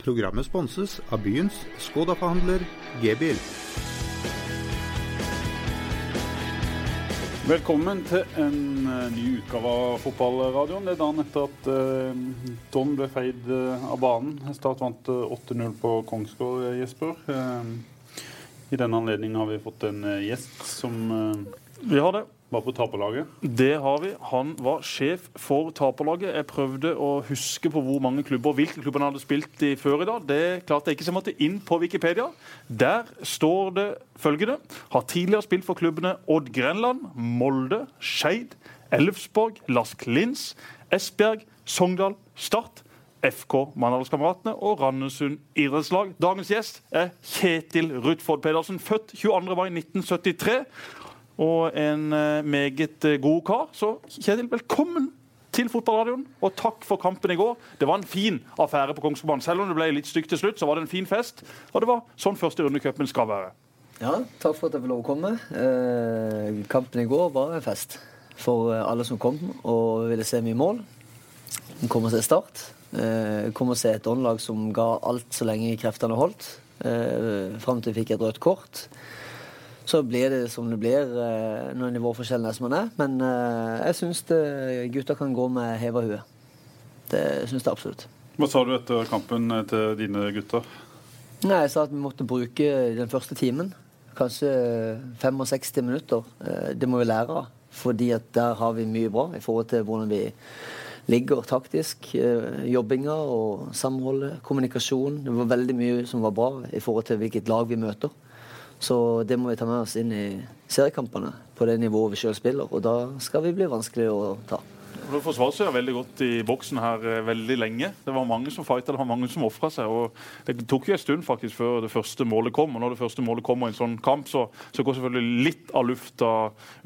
Programmet sponses av byens Skoda-forhandler G-bil. Velkommen til en eh, ny utgave av Fotballradioen. Det er dagen etter at uh, Don ble feid eh, av banen. Start vant eh, 8-0 på Kongsgård, eh, Jesper. Eh, I denne anledning har vi fått en eh, gjest som eh, Vi har det. Var på taperlaget. Det har vi. Han var sjef for taperlaget. Jeg prøvde å huske på hvor mange klubber, hvilke klubber han hadde spilt i før i dag. Det klarte jeg ikke, så jeg måtte inn på Wikipedia. Der står det følgende. Har tidligere spilt for klubbene Odd Grenland, Molde, Skeid, Elfsborg, Lask Lins, Esbjerg, Sogndal, Start. FK Mandalskameratene og Randesund idrettslag. Dagens gjest er Kjetil Rutford Pedersen, født 22. mai 1973 og en eh, meget eh, god kar. Så Kjetil, velkommen til fotballradioen, og takk for kampen i går. Det var en fin affære på Kongsbanen. Selv om det ble litt stygt til slutt, så var det en fin fest. Og det var sånn første rundecupen skal være. Ja, takk for at jeg fikk lov å komme. Eh, kampen i går var en fest for alle som kom og ville se mye mål. Kom og se Start. Eh, kom og se et åndelag som ga alt så lenge kreftene holdt. Eh, Fram til vi fikk et rødt kort. Så blir det som det blir eh, når nivåforskjellen er som den er. Men eh, jeg syns gutta kan gå med heva hue. Det syns jeg absolutt. Hva sa du etter kampen eh, til dine gutter? Nei, Jeg sa at vi måtte bruke den første timen. Kanskje 65 minutter. Det må vi lære av. Fordi at der har vi mye bra i forhold til hvordan vi ligger taktisk. Jobbinga og samholdet, kommunikasjon. Det var veldig mye som var bra i forhold til hvilket lag vi møter. Så det må vi ta med oss inn i seriekampene på det nivået vi sjøl spiller. Og da skal vi bli vanskelig å ta. Du forsvarte seg veldig godt i boksen her eh, veldig lenge. Det var mange som fighta, det var mange som ofra seg. og Det tok jo en stund faktisk før det første målet kom. og Når det første målet kommer i en sånn kamp, så, så går selvfølgelig litt av lufta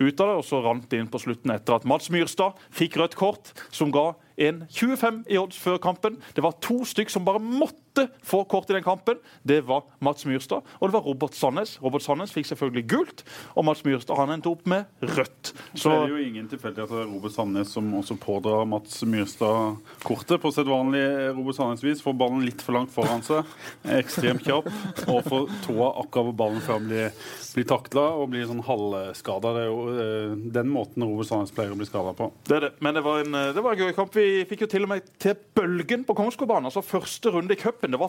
ut av det. Og så rant det inn på slutten etter at Mats Myrstad fikk rødt kort, som ga en 25 i odds før kampen. Det var to stykk som bare måtte få kort i den kampen. Det var Mats Myrstad og det var Robert Sandnes. Robert Sandnes fikk selvfølgelig gult, og Mats Myrstad han endte opp med rødt. Så er det jo ingen tilfeldighet at det er Robert Sandnes som også pådrar Mats Myrstad kortet på sedvanlig Robert Sandnes-vis. Får ballen litt for langt foran seg, ekstremt kjapp og får tåa akkurat hvor ballen før han blir, blir takla og blir sånn halvskada. Det er jo eh, den måten Robert Sandnes pleier å bli skada på. Det er det. Men det var en, det var en gøy kamp. Vi fikk jo til og med til Bølgen på Kongsgårdbanen. Altså første runde i cupen. Det var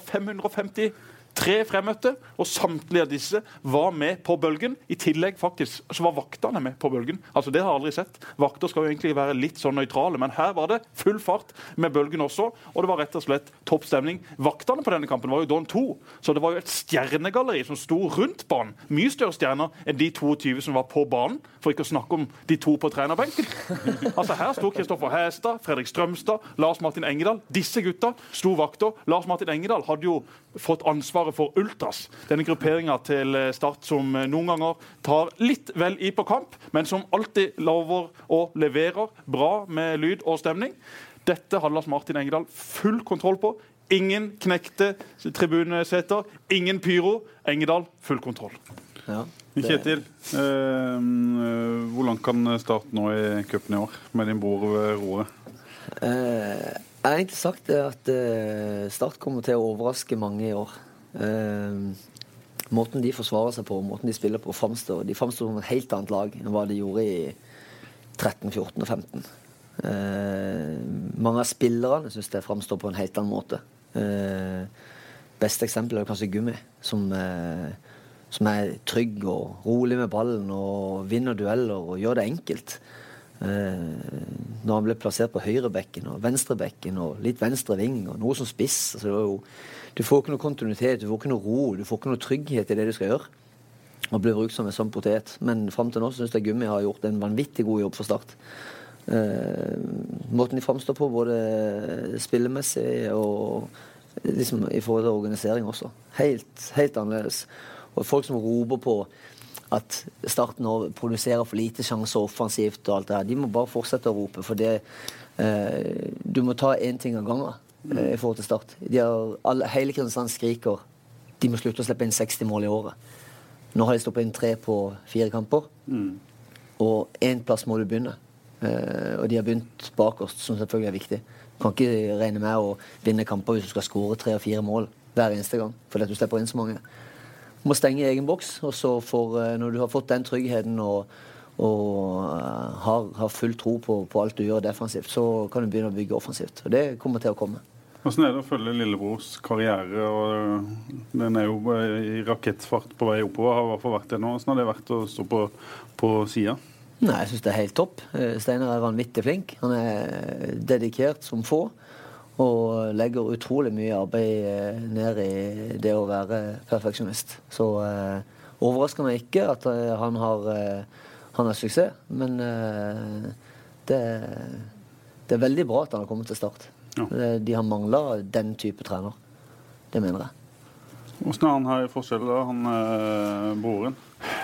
553 fremmøtte, og samtlige av disse var med på Bølgen. I tillegg faktisk så var vaktene med på Bølgen. Altså Det har jeg aldri sett. Vakter skal jo egentlig være litt sånn nøytrale, men her var det full fart med Bølgen også. Og det var rett og slett topp stemning. Vaktene på denne kampen var jo Don 2, så det var jo et stjernegalleri som sto rundt banen. Mye større stjerner enn de 22 som var på banen, for ikke å snakke om de to på trenerbenken. Altså Her sto Kristoffer Hestad, Fredrik Strømstad, Lars Martin Engedal. Disse gutta sto vakter. Lars Martin Engedal hadde jo fått ansvaret for Ultras, denne grupperinga til Start som noen ganger tar litt vel i på kamp, men som alltid lover og leverer bra med lyd og stemning. Dette hadde Lars Martin Engedal full kontroll på. Ingen knekte tribuneseter, ingen pyro. Engedal full kontroll. Ja, Kjetil, eh, eh, hvor langt kan Start nå i cupen i år med din bror ved roret? Eh, jeg har egentlig sagt det at eh, Start kommer til å overraske mange i år. Eh, måten de forsvarer seg på, måten de spiller på, framstår De framstår som et helt annet lag enn hva de gjorde i 13, 14 og 15. Eh, mange av spillerne syns det framstår på en helt annen måte. Eh, beste eksempel er kanskje Gummi, som, eh, som er trygg og rolig med ballen og vinner dueller og gjør det enkelt. Eh, når han ble plassert på høyrebekken og venstrebekken og litt venstre ving og noe som spiss altså det var jo, Du får ikke noe kontinuitet, du får ikke noe ro, du får ikke noe trygghet i det du skal gjøre. Og blir brukt som en sånn potet. Men fram til nå syns jeg Gummi har gjort en vanvittig god jobb for Start. Eh, måten de framstår på, både spillemessig og liksom i forhold til organisering også. Helt, helt annerledes. Og folk som roper på at Start nå produserer for lite sjanser offensivt og alt det her, de må bare fortsette å rope. For det eh, Du må ta én ting av gangen eh, i forhold til Start. De har, alle, hele Kristiansand skriker de må slutte å slippe inn 60 mål i året. Nå har de stoppet inn tre på fire kamper. Og én plass må du begynne. Eh, og de har begynt bakerst, som selvfølgelig er viktig. Du Kan ikke regne med å vinne kamper hvis du skal skåre tre og fire mål hver eneste gang. Fordi du slipper inn så mange. Du må stenge egen boks, og så får, eh, når du har fått den tryggheten og, og eh, har, har, full tro på, på, alt du gjør defensivt, så kan du begynne å bygge offensivt. Og det kommer til å komme. Hvordan er det å følge lillebrors karriere? og Den er jo i rakettfart på vei oppover. har i hvert fall vært det nå. Hvordan har det vært å stå på, på sida? Nei, Jeg syns det er helt topp. Eh, Steinar er vanvittig flink. Han er dedikert som få. Og legger utrolig mye arbeid eh, ned i det å være perfeksjonist. Så eh, overrasker meg ikke at eh, han har, eh, han har suksess. Men eh, det, det er veldig bra at han har kommet til start. Ja. De har mangla den type trener. Det mener jeg. Hvordan er han her i forskjell, da, han eh, broren?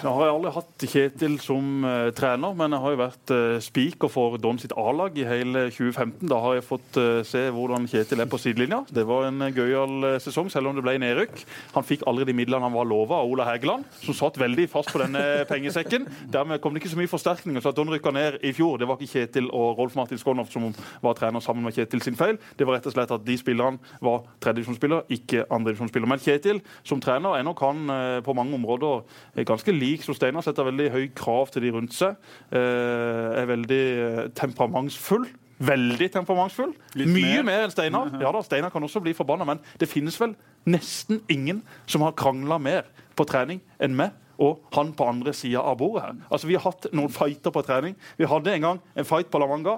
Da har jeg aldri hatt Kjetil som uh, trener, men jeg har jo vært uh, spiker for Don sitt A-lag i hele 2015. Da har jeg fått uh, se hvordan Kjetil er på sidelinja. Det var en gøyal sesong, selv om det ble nedrykk. Han fikk aldri de midlene han var lova av Ola Hægeland, som satt veldig fast på denne pengesekken. Dermed kom det ikke så mye forsterkninger, så at Don rykka ned i fjor. Det var ikke Kjetil og Rolf Martin Skånhoff som var trener sammen med Kjetil sin feil. Det var rett og slett at de spillerne var tredjedivisjonsspiller, ikke andredivisjonsspiller. Men Kjetil som trener er nok han på mange områder ganske lik lik som Steinar, setter veldig høy krav til de rundt seg. Eh, er veldig eh, temperamentsfull. Veldig temperamentsfull. Litt Mye mer, mer enn Steinar. Ja da, Steinar kan også bli forbanna, men det finnes vel nesten ingen som har krangla mer på trening enn meg og han på andre sida av bordet her. Altså, Vi har hatt noen fighter på trening. Vi hadde en gang en fight på La Manga.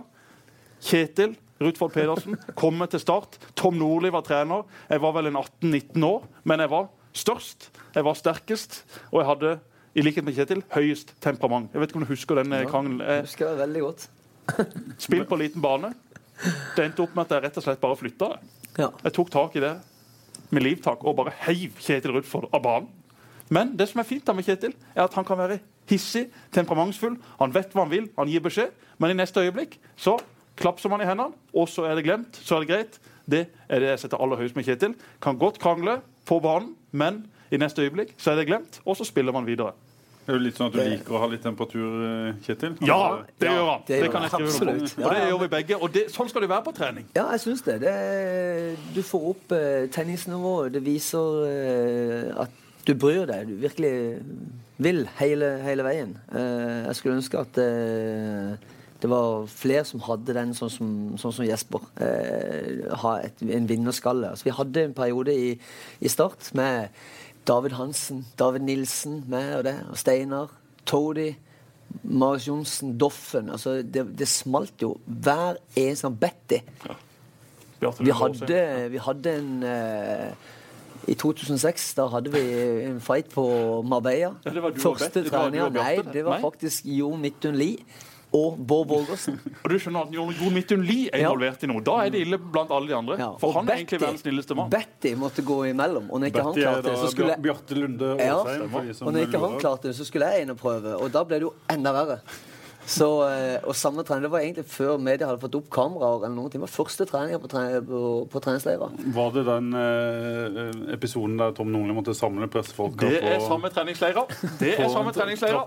Kjetil Rutvold Pedersen kommer til start. Tom Nordli var trener. Jeg var vel en 18-19 år, men jeg var størst. Jeg var sterkest, og jeg hadde i likhet med Kjetil, høyest temperament. Jeg vet ikke om du husker den ja, krangelen? Jeg husker det veldig godt. Spill på liten bane. Det endte opp med at jeg rett og slett bare flytta det. Ja. Jeg tok tak i det med livtak og bare heiv Kjetil Rudford av banen. Men det som er fint da med Kjetil, er at han kan være hissig, temperamentsfull. Han vet hva han vil, han gir beskjed, men i neste øyeblikk så klapser man i hendene, og så er det glemt. Så er det greit. Det er det jeg setter aller høyest med Kjetil. Kan godt krangle på banen, men i neste øyeblikk så er det glemt, og så spiller man videre. Det er jo litt sånn at Du liker å ha litt temperatur, eh, Kjetil? Ja, det gjør han. Det, det kan jeg skrive under på. Og det gjør vi begge. Og det, sånn skal det være på trening. Ja, jeg syns det. det. Du får opp uh, tennisnivået. Det viser uh, at du bryr deg. Du virkelig vil hele, hele veien. Uh, jeg skulle ønske at det var flere som hadde den, sånn som, sånn som Jesper. ha et, en vinnerskalle. Altså, vi hadde en periode i, i Start med David Hansen, David Nilsen med og det, og Steinar, Tody, Marius Johnsen, Doffen. Altså, det, det, smalt jo hver eneste gang. Betty. Ja. Vi, hadde, vi hadde en uh, i 2006 da hadde vi en fight på Marbella. Ja, Første treninga. Nei, det var faktisk Jo Midtun Lie og Bård Borgersen. Og du skjønner at Jon Midtun Lie er involvert i noe. Da er det ille blant alle de andre. Ja. For han Betty, er egentlig verdens snilleste mann. Betty måtte gå imellom. Og når ikke Betty han klarte det, så skulle Bjarte Lunde Åsheim. Ja. Og når ikke han klarte det, så skulle jeg inn og prøve. Og da ble det jo enda verre. Så, eh, og samme trening, Det var egentlig før media hadde fått opp kameraer. eller noe. Det var første treninga på, tre, på, på treningsleirer. Var det den eh, episoden der Tom Nordli måtte samle pressefolk? Det er samme treningsleirer. Det er samme treningsleirer.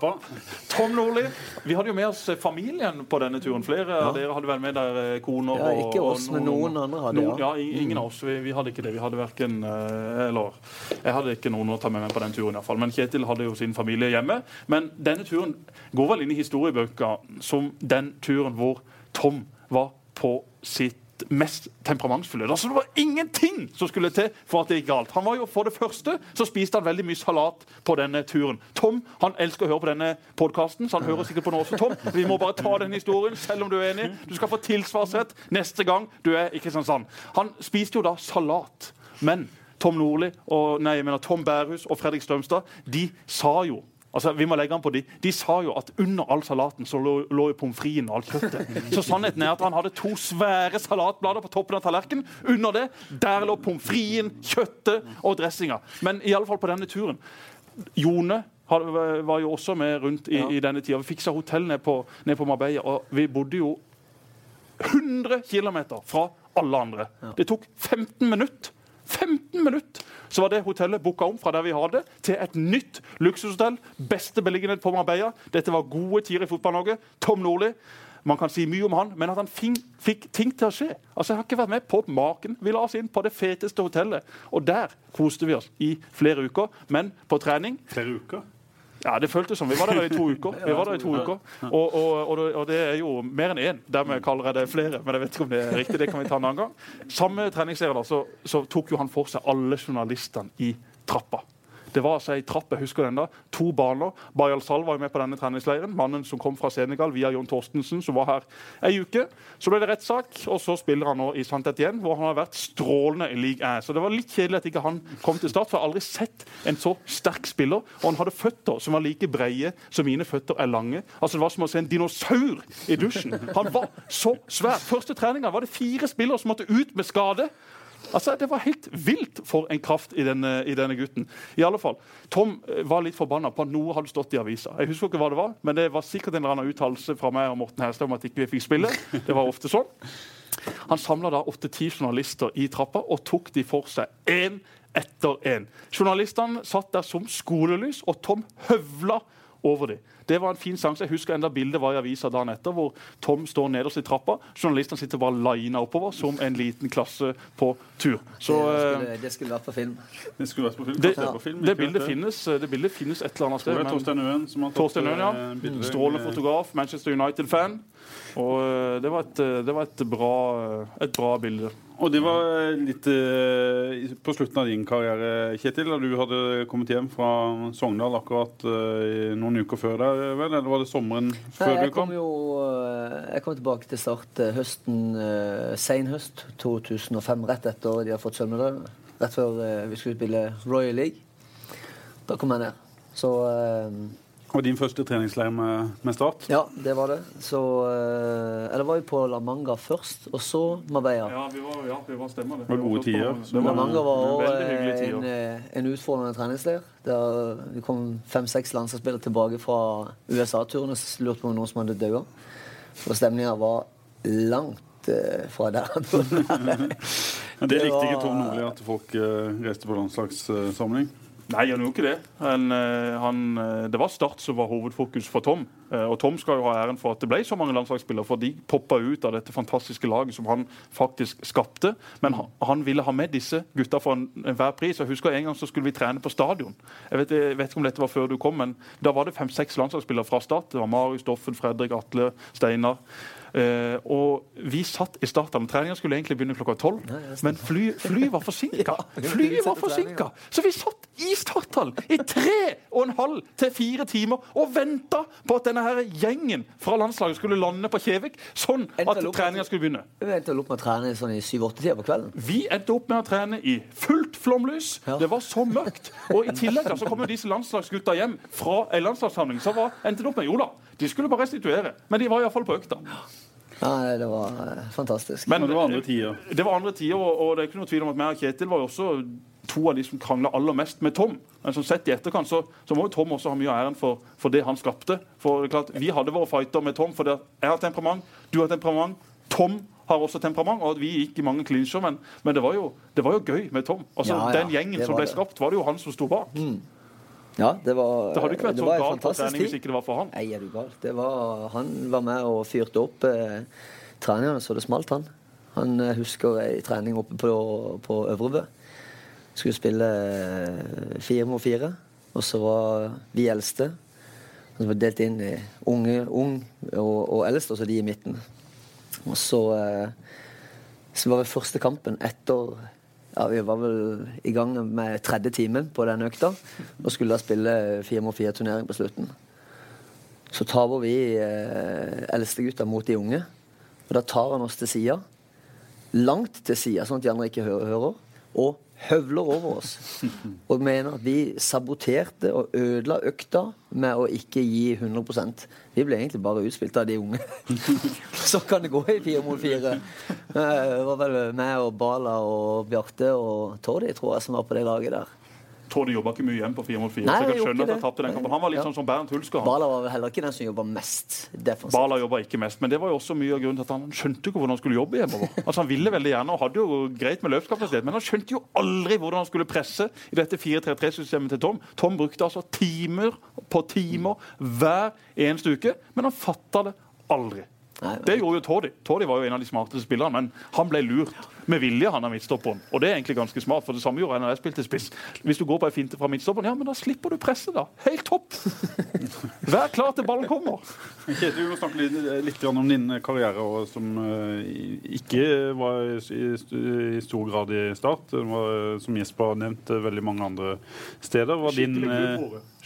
Tom Nordli Vi hadde jo med oss familien på denne turen. Flere ja. dere hadde vel med der eh, koner ja, Ikke oss, og, men noen andre hadde noen, ja. Ingen av oss. Vi, vi, hadde ikke det. Vi hadde verken eh, Eller jeg hadde ikke noen å ta med meg på den turen, iallfall. Men Kjetil hadde jo sin familie hjemme. Men denne turen går vel inn i historiebøker som den turen hvor Tom var på sitt mest temperamentsfulle. Altså, det var ingenting som skulle til for at det gikk galt. Han var jo, For det første så spiste han veldig mye salat på denne turen. Tom han elsker å høre på denne podkasten, så han hører sikkert på nå også. Tom, Vi må bare ta den historien, selv om du er enig. Du skal få tilsvarsrett neste gang du er i Kristiansand. Han spiste jo da salat. Men Tom Nordli og, nei, jeg mener Tom Bærhus og Fredrik Strømstad de sa jo Altså, vi må legge an på de. de sa jo at under all salaten så lå, lå pommes fritesen og alt kjøttet. Så sannheten er at han hadde to svære salatblader på toppen av tallerkenen. Under det der lå pommes fritesen, kjøttet og dressinga. Men i alle fall på denne turen. Jone var jo også med rundt i, i denne tida. Vi fiksa hotell ned på, ned på Marbella, og vi bodde jo 100 km fra alle andre. Det tok 15 minutter 15 minutter så var det hotellet booka om fra der vi hadde, til et nytt luksushotell. Beste beliggenhet på Marbella. Dette var gode tider i Fotball-Norge. Tom Nordli Man kan si mye om han, men at han fikk ting til å skje. Altså, Jeg har ikke vært med på maken. Vi la oss inn på det feteste hotellet, og der koste vi oss i flere uker. Men på trening Flere uker? Ja, det føltes som. Vi var der i to uker. Vi var der i to uker. Og, og, og, det- og det er jo mer enn én. Dermed kaller jeg det flere. Men jeg vet ikke om det er riktig. Det kan vi ta en annen gang. Samme treningsserie da, så, så tok jo han for seg alle journalistene i trappa. Det var altså ei trapp, jeg husker den da, to baner. Bayal Sal var jo med på denne treningsleiren. Mannen som kom fra Senegal via John Torstensen, som var her ei uke. Så ble det rettssak, og så spiller han nå i Saint Etienne, hvor han har vært strålende i league 1. Så det var litt kjedelig at ikke han kom til start, for jeg har aldri sett en så sterk spiller. Og han hadde føtter som var like breie som mine føtter er lange. Altså Det var som å se en dinosaur i dusjen. Han var så svær. Første treninga var det fire spillere som måtte ut med skade. Altså, Det var helt vilt for en kraft i denne, i denne gutten. I alle fall, Tom eh, var litt forbanna på at noe hadde stått i avisa. Jeg husker ikke hva det var, men det var sikkert en eller annen uttalelse fra meg og Morten Herstad om at ikke vi fikk spille. Det var ofte sånn. Han samla åtte-ti journalister i trappa og tok de for seg én etter én. Journalistene satt der som skolelys, og Tom høvla over dem. Det var en fin sjanse. Jeg husker enda bildet var i avisa dagen etter, hvor Tom står nederst i trappa. Journalistene sitter bare lina oppover som en liten klasse på tur. Så det, eh, skulle, det skulle vært på film. Det skulle vært på film. det, Kanskje på film, det, bildet finnes, eh, det bildet finnes et eller annet sted. men- Torstein Øen som har tatt Torstein Øen, ja. eh. Strålende fotograf, Manchester United-fan. Og eh, det var et, eh, det var et, bra, eh, et bra bilde. Og det var litt eh, på slutten av din karriere, Kjetil, da du hadde kommet hjem fra Sogndal akkurat eh, noen uker før der, vel? Eller var det sommeren før Nei, du kom? kom jo eh, jeg kom tilbake til start eh, høsten uh, senhøst 2005, rett etter de har fått sølvmedalje. Rett før eh, vi skulle spille Royal League. Da kom jeg ned. Så eh, Og din første treningsleir med, med Start? ja, det var det. Så eh, Eller var vi på La Manga først, og så Marbella. Ja, vi var, ja, vi var stemmer det. Det var gode tider. Det La Manga var òg en, eh, en utfordrende treningsleir. Der vi kom fem-seks landslagsspillere tilbake fra USA-turen og lurte på om noen som hadde daua. Og stemninga var langt eh, fra der. Men det Det likte ikke Tom Nordli, at folk eh, reiste på landslagssamling? Nei, han gjorde ikke det. Han, eh, han, eh, det var Start som var hovedfokus for Tom. Eh, Og Tom skal jo ha æren for at det ble så mange landslagsspillere, for de poppa ut av dette fantastiske laget som han faktisk skapte. Men han, han ville ha med disse gutta for en- enhver pris. Jeg husker En gang så skulle vi trene på stadion. Jeg vet, jeg vet ikke om dette var før du kom, men da var det fem-seks landslagsspillere fra Start. Det var Marius, Doffen, Fredrik, Atle, Steinar. Eh, og vi satt i starten. Treninga skulle egentlig begynne klokka tolv, men fly, flyet var forsinka. Flyet var forsinka! Så vi satt i starthallen i tre og en halv til fire timer og venta på at denne her gjengen fra landslaget skulle lande på Kjevik, sånn at treninga skulle begynne. Vi endte opp med å trene sånn i syv-åtte-tida på kvelden. Vi endte opp med å trene i fullt flomlys. Ja. Det var så mørkt. Og i tillegg så kom jo disse landslagsgutta hjem fra en landslagssamling. Så var, endte det opp med Jo da, de skulle bare restituere, men de var iallfall på økta. Ja, det var eh, fantastisk. Men det var andre tider. Det var andre tider, og, det er ikke noe tvil om at meg og Kjetil var jo også to av de som krangla aller mest med Tom. Men som sett i etterkant så, så må jo Tom også ha mye av æren for, for det han skapte. For det er klart, Vi hadde våre fighter med Tom, for det, jeg har temperament, du har temperament. Tom har også temperament, og vi gikk i mange klinsjer, men, men det, var jo, det var jo gøy med Tom. Altså, Ja, ja, Den gjengen som ble det. skapt, var det jo han som sto bak. Ja, det var Det hadde ikke vært så galt på trening hvis ikke det var for han. Nei, er du gal. Det var, han var med og fyrte opp eh, treningene så det smalt, han. Han eh, husker ei trening oppe på, på Øvrebø. Skulle spille eh, fire mot fire. Og så var vi eldste. Så var delt inn i unge, ung og, og eldst, og så de i midten. Og så, eh, så var det første kampen etter ja, Vi var vel i gang med tredje timen på den økta og skulle da spille fire mot fire-turnering på slutten. Så taper vi eh, eldstegutta mot de unge, og da tar han oss til sida. Langt til sida, sånn at de andre ikke hører. Og høvler over oss. Og mener at vi saboterte og ødela økta med å ikke gi 100% Vi ble egentlig bare utspilt av de unge. Så kan det gå i fire mot fire. Eh, Det var vel meg og Bala og Bjarte og Tordi, tror jeg, som var på det laget der. Tror de jobba ikke mye igjen på fire mot fire. Så jeg kan skjønne at jeg tapte den kampen. Han var litt sånn som Bernt Hulsker. Bala var vel heller ikke den som jobba mest defensivt. Bala jobba ikke mest, men det var jo også mye av grunnen til at han skjønte ikke hvordan han skulle jobbe hjemover. Altså Han ville veldig gjerne og hadde jo greit med løpskapasitet, men han skjønte jo aldri hvordan han skulle presse i dette 4-3-3-systemet til Tom. Tom brukte altså timer på timer hver eneste uke, men han fatta det aldri. Det gjorde jo Toddy. Toddy var jo en av de smarteste spillerne, men han ble lurt med vilje, han av midtstopperen. Og det er egentlig ganske smart, for det samme gjorde jeg når jeg spilte spiss. Hvis du går på ei finte fra midtstopperen, ja, men da slipper du presset, da. Helt topp! Vær klar til ballen kommer. Kjetil, vi må snakke litt, litt om din karriere, og som eh, ikke var i, i, i stor grad i start. Den var, som Jesper har nevnt, eh, veldig mange andre steder. Var din,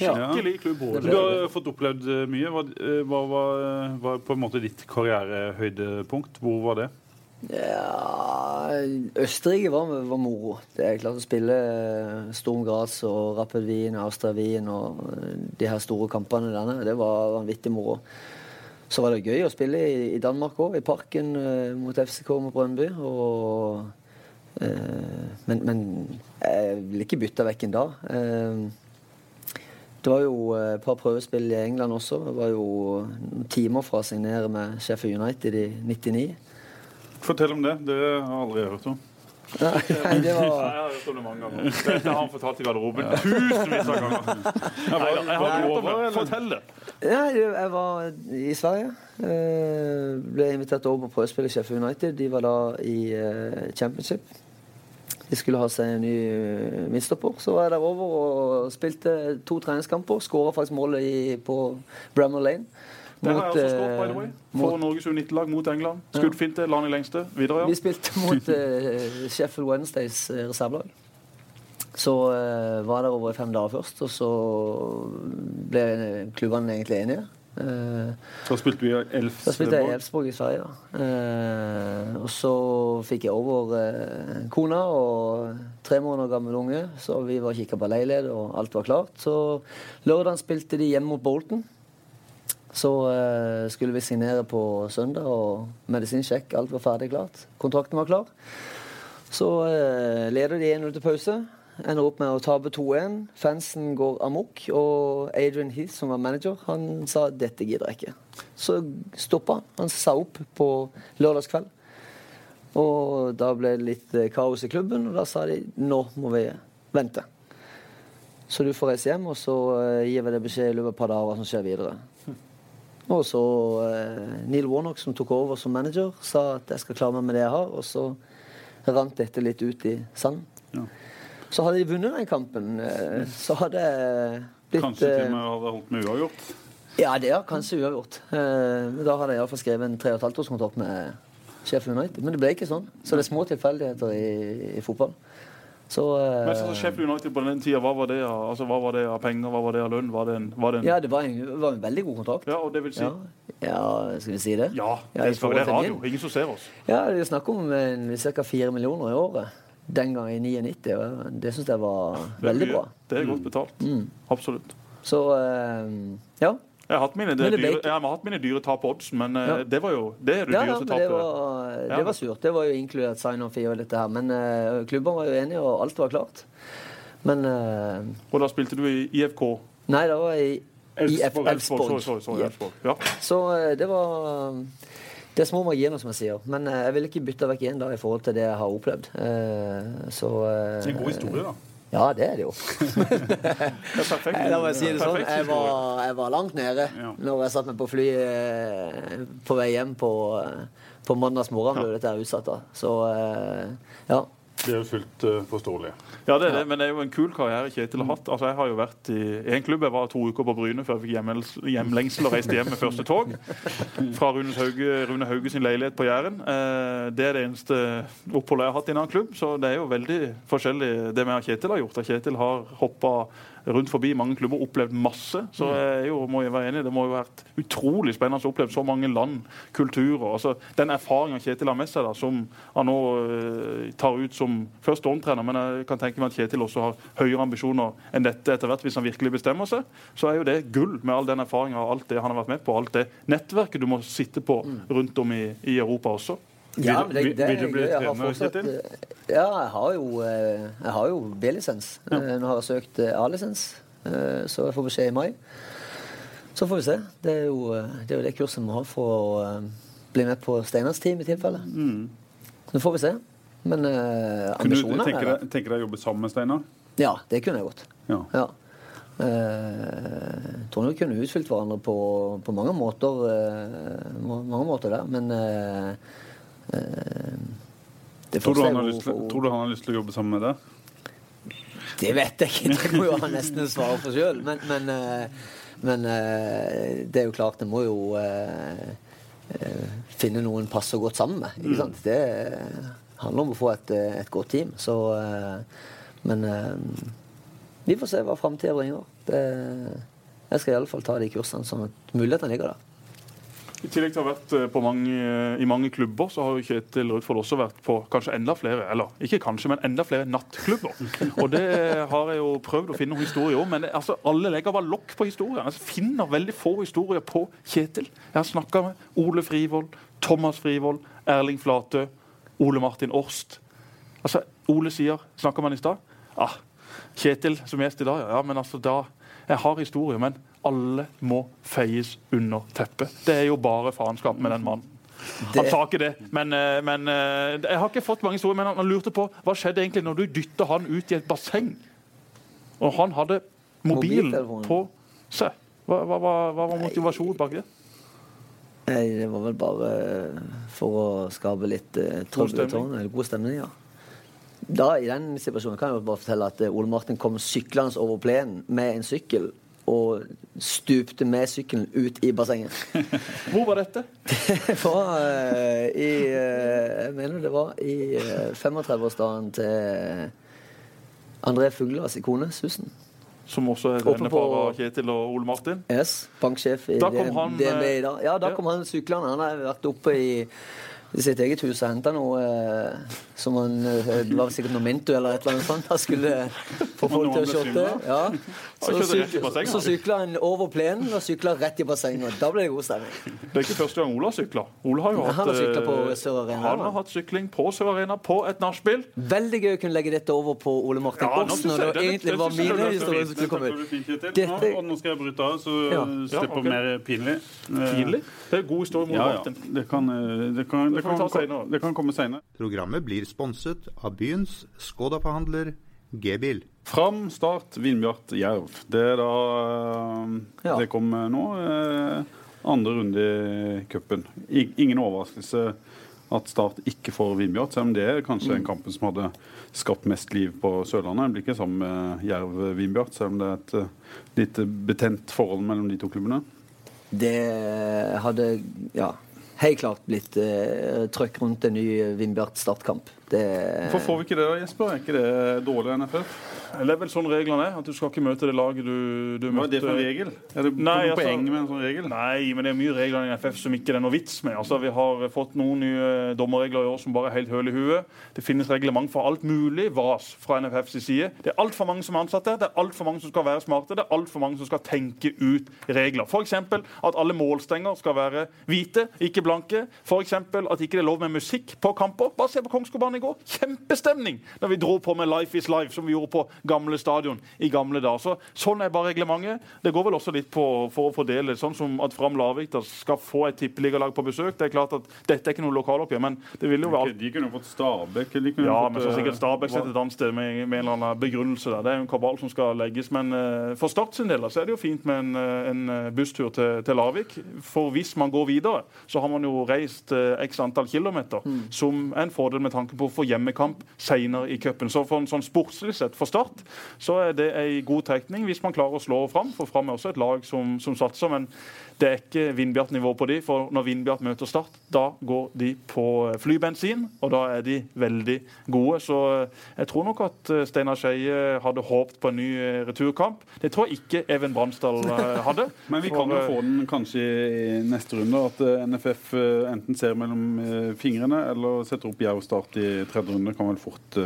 Skikkelig klubb ja. Du har fått opplevd eh, mye. Hva eh, hva var, var på en måte ditt karrierehøydepunkt? Hvor var det? Ja, Østerrike var, var moro. Det er klart å spille eh, Storm Graz og Rapid Wien, Austria Wien og eh, de her store kampene derne, det var vanvittig moro. Så var det gøy å spille i, i Danmark òg, i Parken eh, mot FCK mot Brøndby. Og, eh, men, men jeg vil ikke bytte vekk en dag. Eh, det var jo eh, et par prøvespill i England også. Det var jo noen timer fra å signere med Sheffield United i 99. Fortell om det. Det har jeg aldri hørt om. Nei, det var... Nei, jeg har hørt om det mange ganger. Dette har han fortalt i garderoben tusenvis av ganger. Jeg har. Fortell det. Nei, jeg var i Sverige. Eh, ble invitert over på prøvespill i Sheffield United. De var da i eh, championship. De skulle ha seg en ny eh, midtstopper. Så var jeg der over og spilte to treningskamper. Skåra faktisk målet i, på Bramall Lane. Det har jeg også skåret, by the eh, way. For Norges U19-lag mot England. Skuddfinte, land i lengste. Videre, Vi spilte mot uh, Sheffield Wednesdays eh, reservelag. Så uh, var jeg der over i fem dager først, og så ble klubbene egentlig enige. Eh, Da spilte vi i da spilte jeg i Elfsborg. Elfsborg i Sverige. Eh, og så fikk jeg over eh, kona og tre måneder gammel unge, så vi var kikka på leilighet, og alt var klart. Så lørdag spilte de hjemme mot Bolton. Så eh, skulle vi signere på søndag, og medisinsjekk, alt var ferdig klart. Kontrakten var klar. Så eh, leder de 1-0 til pause. Ender opp med å tape 2-1. Fansen går amok. Og Adrian Heath, som var manager, han sa dette gidder jeg ikke. Så stoppa han. Han sa opp på lørdagskveld. Og da ble det litt eh, kaos i klubben, og da sa de nå må vi vente. Så du får reise hjem, og så eh, gir vi deg beskjed i løpet av et par dager hva som skjer videre. Og så eh, Neil Warnock, som tok over som manager, sa at jeg skal klare meg med det jeg har. Og så rant dette litt ut i sanden. Ja. Så hadde de vunnet den kampen, eh, så hadde blitt Kanskje til eh, og med hadde holdt med uavgjort. Ja, det er kanskje uavgjort. Eh, da hadde jeg iallfall skrevet en tre og et halvt års med Sheffield United. Men det ble ikke sånn. Så det er små tilfeldigheter i, i fotball. Så eh, Men så Sheffield United på den tida, hva var det av altså, hva var det av penger, hva var det av lønn? Var det en, var det en Ja, det var en, var en veldig god kontrakt. Ja, og det vil si Ja. ja, skal vi si det? Ja, Ja, det skal være radio. Ingen som ser oss. Ja, det er snakk om ca. fire millioner i året. Den gang i 99. og Det syns jeg var veldig bra. Mm. Det er godt betalt. Absolutt. Så eh, ja. Jeg har hatt mine, dyre, jeg har hatt mine dyre tap på oddsen, men eh, Ja. det var jo det er det Ja, dyreste men det tapet. var, det var surt. Det var jo inkludert sign-on-fee og dette her. Men uh, klubbene var jo enige, og alt var klart. Men uh, Og da spilte du i IFK. Nei, det var i Elfsborg. Elfsborg. Sorry, sorry, sorry, Ja. Så uh, det var Det er små marginer, som jeg sier. Men eh, jeg vil ikke bytte vekk én i forhold til det jeg har opplevd. Eh, så eh, Det er en god historie, da. Ja, det er det jo. La meg si det sånn. Jeg var, jeg var langt nede Ja. når jeg satt meg på flyet eh, på vei hjem på, eh, på mandags morgen. Ble dette utsatt da. Så eh, ja. Det er jo fullt uh, forståelig. Ja, det er det, men det er jo en kul karriere Kjetil har hatt. Altså, jeg har jo vært i, en klubb. Jeg var to uker på Bryne før jeg fikk hjemlengsel og reiste hjem med første tog. Fra Rune Hauge, Rune Hauge sin leilighet på Jæren. Eh, det er det eneste oppholdet jeg har hatt i en annen klubb. Så det er jo veldig forskjellig det vi og Kjetil har gjort. Kjetil har hoppa rundt forbi mange klubber, opplevd masse. Så jeg er jo, må jeg være enig, det må jo ha vært utrolig spennende å oppleve så mange land, kulturer. altså Den erfaringa Kjetil har med seg, da, som han nå eh, tar ut som først Storm-trener, men jeg kan tenke meg at Kjetil også har høyere ambisjoner enn dette etter hvert, hvis han virkelig bestemmer seg. Så er jo det gull med all den erfaringa og alt det han har vært med på, alt det nettverket du må sitte på rundt om i, i Europa også. Ja, men det, det vil du bli. Har trener, Kjetil? eh, Ja, jeg har jo, eh, jeg har jo B-lisens. Ja. Nå har jeg søkt eh, A-lisens, eh, så jeg får beskjed i mai. Så får vi se. Det er jo eh, det, er jo det kurset vi må ha for å eh, bli med på Steinars team i tilfelle. Så får vi se. Men eh, Kunne du tenke deg, tenke deg å jobbe sammen med Steinar? Ja, det kunne jeg godt. Ja. Ja. Eh, Jeg tror vi kunne utfylt hverandre på, på mange måter eh, mange måter der, men eh, eh, Tror du, han har lyst tror du han har lyst til å jobbe sammen med deg? Det vet jeg ikke, det må jo han nesten svare for sjøl. Men, men, eh, men eh, det er jo klart, det må jo eh, eh, finne noen passer godt sammen med. Ikke sant? Det handler om å få et, eh, et godt team. Så eh, Men eh, vi får se hva framtida bringer. Det, jeg skal iallfall ta de kursene sånn at mulighetene ligger der. I tillegg til å ha vært eh, mange, i mange klubber, så har jo Kjetil Rudfold også vært på kanskje enda flere, eller ikke kanskje, men enda flere nattklubber. Og det har jeg jo prøvd å finne noen historier om, men det, altså, alle legger bare lokk på historiene. Jeg finner veldig få historier på Kjetil. Jeg har snakka med Ole Frivold, Thomas Frivold, Erling Flatø, Ole Martin Orst. Altså, Ole sier, snakka man i stad ah, Kjetil som gjest i dag, ja, men altså da Jeg har historier, men alle må feies under teppet. Det er jo bare faenskap med den mannen. Han sa ikke det, men, eh, men eh, jeg har ikke fått mange historier. Men han lurte på hva skjedde egentlig når du dytta han ut i et basseng, og han hadde mobilen på seg. Hva, hva, hva, hva var motivasjonen bak det? Nei, det var vel bare for å skape litt uh, trøbbel i God stemning, ja. Da, I den situasjonen kan jeg jo bare fortelle at eh, Ole Martin kom syklende over plenen med en sykkel og stupte med sykkelen ut i bassenget. Hvor var dette? Det var eh, i eh, Jeg mener det var i eh, 35-årsdagen til André Fuglas kone, Susan. Som også er denne far av Kjetil og Ole Martin. Yes, banksjef i DNB i eh, dag. Ja, da kom han syklende. Han har vært oppe i, i sitt eget hus og henta noe eh, som han eh, Det var sikkert noe Mintu eller et eller annet sånt. Han skulle få folk til å shotte. Ja. Så, syk, så sykla han over plenen og sykla rett i bassenget. Da ble det god stemning. Det er ikke første gang Ole har Ola har jo Ja, hatt, han har på eh, Sør Arena, Han har hatt sykling på Sør Arena på et nachspiel. Veldig gøy å kunne legge dette over på Ole Martin Ja, nå Aas når det det- egentlig var mine er historier som skulle komme ut. fint, Dette- Nå, nå skal jeg bryte av, så Ja. slipper ok. mer pinlig. Eh, Pinlig. Det er god historie med Ja, ja. Martin. Det kan, eh, det kan, det kan vi ta det kan komme senere. Programmet blir sponset av byens Skoda-forhandler G-bil. Fram, start, Vindbjart, Jerv. Det er da eh, Ja. Det kom nå. eh, Andre runde i cupen. Ingen overraskelse at Start ikke får Vindbjart, selv om det er kanskje den kampen som hadde skapt mest liv på Sørlandet. Det blir ikke sammen med Jerv-Vindbjart, selv om det er et eh, litt betent forhold mellom de to klubbene. Det hadde ja, helt klart blitt eh, trøkk rundt en ny Vindbjart startkamp. Det, Hvorfor får vi ikke det, Jesper? Er ikke det dårlig NFF? Det er vel sånn reglene er. At du skal ikke møte det laget du, du Hva er det for regel? Er det Nei, noen altså- poeng med en sånn regel? Nei, men det er mye regler i NFF som ikke det er noe vits med. Altså, Vi har fått noen nye dommerregler i år som bare er helt høl i huet. Det finnes reglement for alt mulig vas fra NFFs side. Det er altfor mange som er ansatt der. Det er altfor mange som skal være smarte. Det er altfor mange som skal tenke ut regler. F.eks. at alle målstenger skal være hvite, ikke blanke. F.eks. at ikke det er lov med musikk på kamper. Bare se på Kongsgårdbanen i går. Kjempestemning når vi dro på med Life is Life, som vi gjorde på gamle stadion i gamle dager. Så, sånn er bare reglementet. Det går vel også litt på for å fordele, sånn som at Fram Larvik skal få et tippeligalag på besøk. Det er klart at Dette er ikke noe lokaloppgjør, men det vil jo være De kunne fått Stabæk. De kunne ja, fått, men så sikkert eh, Stabæk setter et annet sted med, med en eller annen begrunnelse. der. Det er jo en kabal som skal legges. Men uh, for Start sin del så er det jo fint med en, eh, en busstur til, til Larvik. For hvis man går videre, så har man jo reist uh, x antall kilometer, som er en fordel med tanke på få hjemmekamp senere i cupen. Så for en sånn sportslig sett for Start så er det ei god trekning hvis man klarer å slå Fram. For Fram er også et lag som, som satser. men det er ikke Vindbjart-nivå på de, for når Vindbjart møter Start, da går de på eh, flybensin, og da er de veldig gode. Så eh, jeg tror nok at eh, Steinar Skeie hadde håpet på en ny returkamp. Det tror jeg ikke Even Bransdal hadde. Men vi For, kan jo få den kanskje i neste runde. At NFF enten ser mellom fingrene eller setter opp Jerv Start i tredje runde. Kan vel fort,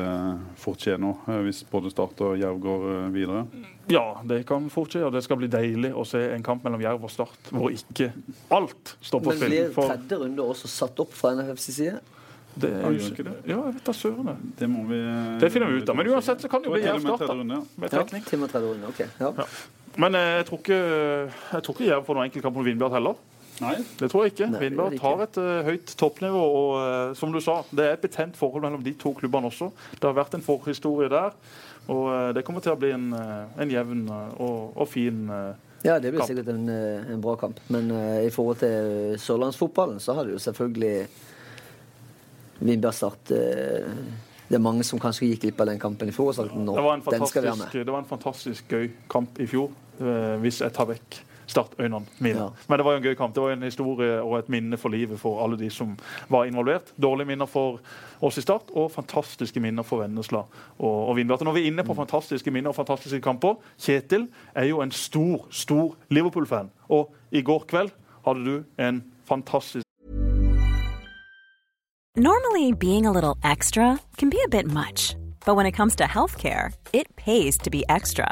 fort skje nå, hvis både Start og Jerv går videre. Ja, det kan fort skje, og det skal bli deilig å se en kamp mellom Jerv og Start hvor ikke alt står på men blir tredje runde også satt opp fra NFFs side? det Ja, er jo ikke det? Ja, jeg vet da søren. det. Må vi eh, Det finner vi ut av. Men uansett så kan det jo bli og Jerv-start. ja. Med trekning. og tredje runde, ok. Ja. Ja. Men eh, jeg tror ikke, jeg tror ikke Jerv får noen enkeltkamp mot Vindbjart heller. Nei, Det tror jeg ikke. Vindbjart har et uh, høyt toppnivå. Og uh, som du sa, det er et betent forhold mellom de to klubbene også. Det har vært en forhistorie der. Og uh, det kommer til å bli en, en jevn og, og fin eh, Ja, det blir Kamp. sikkert en, eh, en bra kamp. Men uh, i forhold til sørlandsfotballen, så har det jo selvfølgelig Vindbjart Start uh, Det er mange som kanskje gikk glipp av den kampen i fjor. og sagt nå, Det var en den skal være med. det var en fantastisk gøy kamp i fjor, uh, hvis jeg tar vekk startøynene mine. Ja. Men det var jo en gøy kamp. Det var jo en historie og et minne for livet for alle de som var involvert. Dårlige minner for oss i Start, og fantastiske minner for Vennesla og, og Vindbjart. Og Når vi er inne på fantastiske minner og fantastiske kamper Kjetil er jo en stor, stor Liverpool-fan. Og i går kveld hadde du en fantastisk Normally, being a little extra can be a bit much, but when it comes to healthcare, it pays to be extra.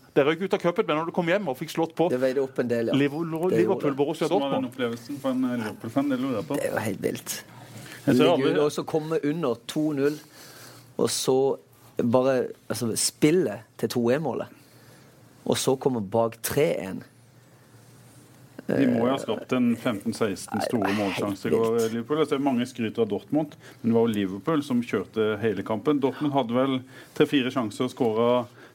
Det røyk ut av cupen, men når du kom hjem og fikk slått på Det veide opp en del, ja. Liverpool, Det Liverpool. Borussia Som var den opplevelsen for en eh, Liverpool-fan? Det lurer jeg på. Det er jo helt vilt. Ligge og så komme under 2-0, og så bare altså, spille til 2-1-målet. Og så komme bak 3-1. De må jo ha skapt en 15-16 store målsjanser. i går. Liverpool, altså Mange skryter av Dortmund, men det var jo Liverpool som kjørte hele kampen. Dortmund hadde vel tre-fire sjanser og skåra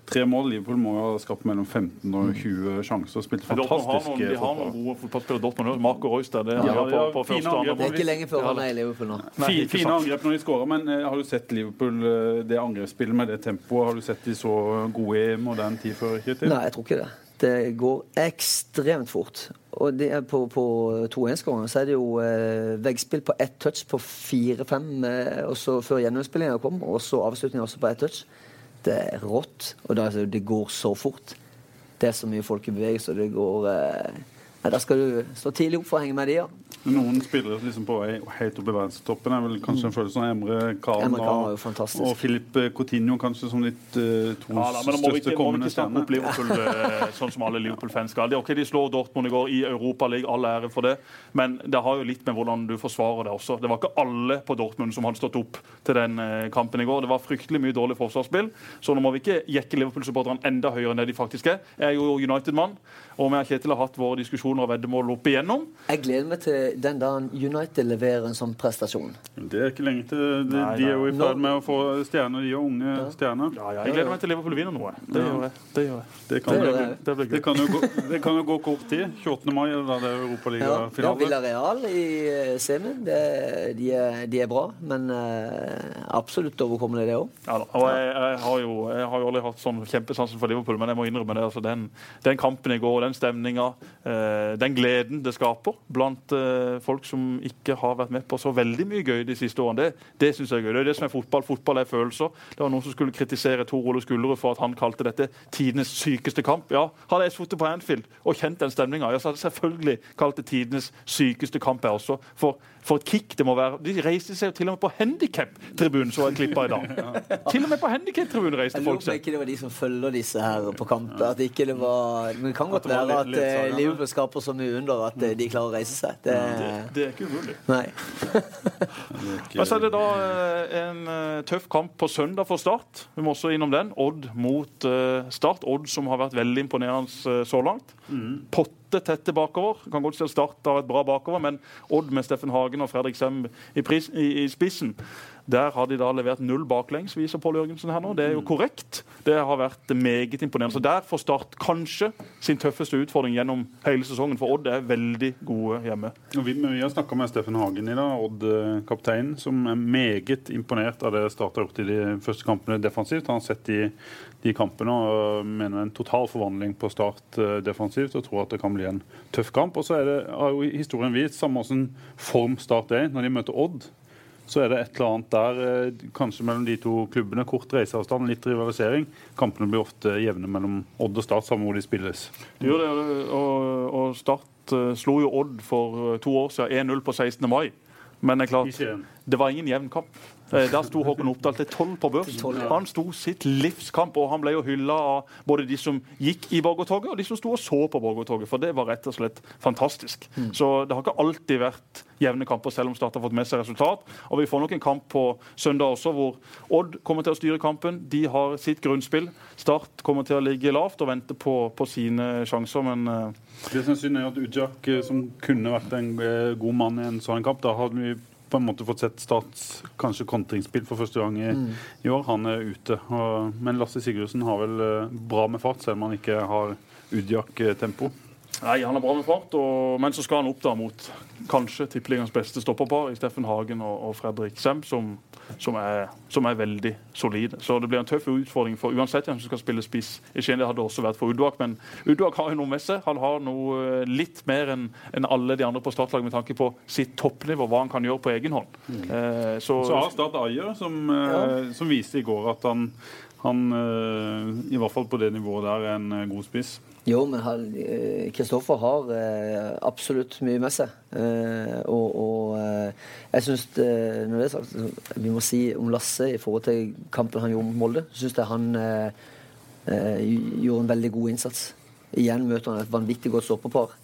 tre mål. Liverpool må jo ha skapt mellom 15 og 20 sjanser spilt fantastisk de har noen gode fotballspillere. Dortmund. Marco Reus det er Ja, ja, på, på. Det er ikke lenge før han er i Liverpool nå. Nei, fine, Fine angrep når de skårer, men eh, har du sett Liverpool, eh, det angrepsspillet med det tempoet, har du sett de så gode i moderne tid før? Hittil? Nei, jeg tror ikke det. Det går ekstremt fort. Og det er på, på 2-1-skåringen så er det jo eh, veggspill på ett touch på 4-5 eh, og før gjennomspillinga kom, og så avslutninga også på ett touch. Det er rått. Og da, altså, det går så fort. Det er så mye folk i bevegelse, og det går eh, Nei, Da skal du stå tidlig opp for å henge med de, ja. Noen spillere liksom på vei helt opp i verdenstoppen er vel kanskje en følelse av Emre jo og, og Filip Coutinho kanskje som de uh, to Ja, da, største ikke, må vi kommende ikke snakke opp. Liverpool eh, sånn som alle Liverpool-fans skal. De, ok, de slår Dortmund i går i Europaligaen, all ære for det. Men det har jo litt med hvordan du forsvarer det også. Det var ikke alle på Dortmund som hadde stått opp til den eh, kampen i går. Det var fryktelig mye dårlig forsvarsspill. Så nå må vi ikke jekke Liverpool-supporterne enda høyere enn det de faktisk er. Jeg er jo United-mann, og vi og Kjetil har hatt våre diskusjoner og veddemål opp igjennom. Jeg gleder meg til den dagen United leverer en sånn prestasjon. Det er ikke lenge til. De, Nei, de er jo i ferd med å få stjerner, de er unge stjerner. Ja, ja, jeg gleder meg til Liverpool vinner noe. Det gjør jeg. Det gjør jeg. Det kan, Det jo- Det blir det gøy. kan, jo gå, det kan jo gå kort tid. 28. mai er det da det er Ja, ja Europaligafinale. Villarreal i eh, semien, det, de, de er bra. Men eh, absolutt overkommelig, det òg. Ja, da. og jeg, jeg, har jo, jeg har jo aldri hatt sånn kjempesansen for Liverpool, men jeg må innrømme det. Altså, den, den kampen i går, den stemninga, eh, den gleden det skaper blant eh, folk som ikke har vært med på så veldig mye gøy de siste årene, det, det syns jeg er gøy. Det er det som er fotball. Fotball er følelser. Det var noen som skulle kritisere Tor Ole Skullerud for at han kalte dette tidenes sykeste kamp. Ja, hadde jeg sittet på Anfield og kjent den stemninga, ja, så hadde jeg selvfølgelig kalt det tidenes sykeste kamp, jeg også. For, for et kick det må være. De reiste seg til og med på handikap-tribunen, så jeg klippa i dag. Til og med på handikap-tribunen reiste Jeg lurer folk på om ikke det var de som følger disse her på kamp. At ikke det var Men det kan godt det være at litt- eh. Liverpool skaper så mye under at eh, de klarer å reise seg. Det, Det er ikke umulig. nei. Men så er det da eh, en tøff kamp på søndag for Start. Vi må også innom den. Odd mot Start. Odd som har vært veldig imponerende så langt. Potte tette bakover. Kan godt si at av et bra bakover, men Odd med Steffen Hagen og Fredrik Sem i, i, i spissen der har de da levert null baklengs, viser Pål Jørgensen her nå. Det er jo korrekt. Det har vært meget imponerende. Så der får Start kanskje sin tøffeste utfordring gjennom hele sesongen, for Odd er veldig gode hjemme. Og vi, vi har snakka med Steffen Hagen i dag, Odd-kapteinen, som er meget imponert av det Start har gjort i de første kampene defensivt. Han har sett de, de kampene og mener en total forvandling på Start eh, defensivt og tror at det kan bli en tøff kamp. Og så er det, har jo historien vist samme åssen form Start er når de møter Odd. Så er det et eller annet der, eh, kanskje mellom de to klubbene. Kort reiseavstand, litt rivalisering. Kampene blir ofte jevne mellom Odd og Start, samme hvor de spilles. Det gjør det, og, og Start eh, slo jo Odd for eh, to år siden 1-0 på 16. mai. Men det er klart, det var ingen jevn kamp. Eh, Der sto Håkon Oppdal til tolv på børs. Til 12, ja. Han sto sitt livskamp, og han ble jo hylla av både de som gikk i Borgertoget, og de som sto og så på Borgertoget, For det var rett og slett fantastisk. Mm. Så det har ikke alltid vært jevne kamper, selv om Start har fått med seg resultat. Og vi får nok en kamp på søndag også, hvor Odd kommer til å styre kampen. De har sitt grunnspill. Start kommer til å ligge lavt og vente på, på sine sjanser, men uh... Det som er synd, er at Ujak, eh, som kunne vært en god mann i en sånn kamp, da hadde vi på en måte fått sett Stats kanskje kontringsspill for første gang i, i år. Han er ute. Og, men Lasse Sigurdsen har vel eh, bra med fart, selv om han ikke har Ujak-tempo. Nei, han er bra med fart, og, men så skal han opp da mot kanskje tippeligaens beste stopperpar i Steffen Hagen og, og Fredrik Sem, som, som, er, som er veldig solide. Så det blir en tøff utfordring for uansett hvem som skal spille spiss i Skien. Det hadde også vært for Uduak, men Uduak har jo noe med seg. Han har noe eh, litt mer enn en alle de andre på startlaget med tanke på sitt toppnivå, hva han kan gjøre på egen hånd. Eh, så, Så har Start Ayer, som, eh, som viste i går at han, han eh, i hvert fall på det nivået der er en god spiss. Jo, men eh, Kristoffer har eh, absolutt mye med seg. Eh, og og eh, jeg syns Når det er sagt, vi må si om Lasse i forhold til kampen han gjorde mot Molde, syns jeg han eh, eh, gjorde en veldig god innsats. Igjen møter han et vanvittig godt stopperpar.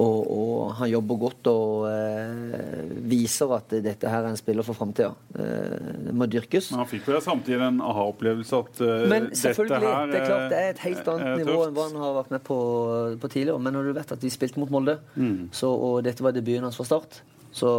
Og, og han jobber godt og eh, viser at dette her er en spiller for framtida. Eh, det må dyrkes. Men han fikk vel samtidig en aha-opplevelse at eh, Men selvfølgelig, dette her det er klart det er et helt er- annet nivå enn hva han har vært med på, på tidligere. Men når du vet at de spilte mot Molde, Mm. så, og dette var debuten hans fra start, så,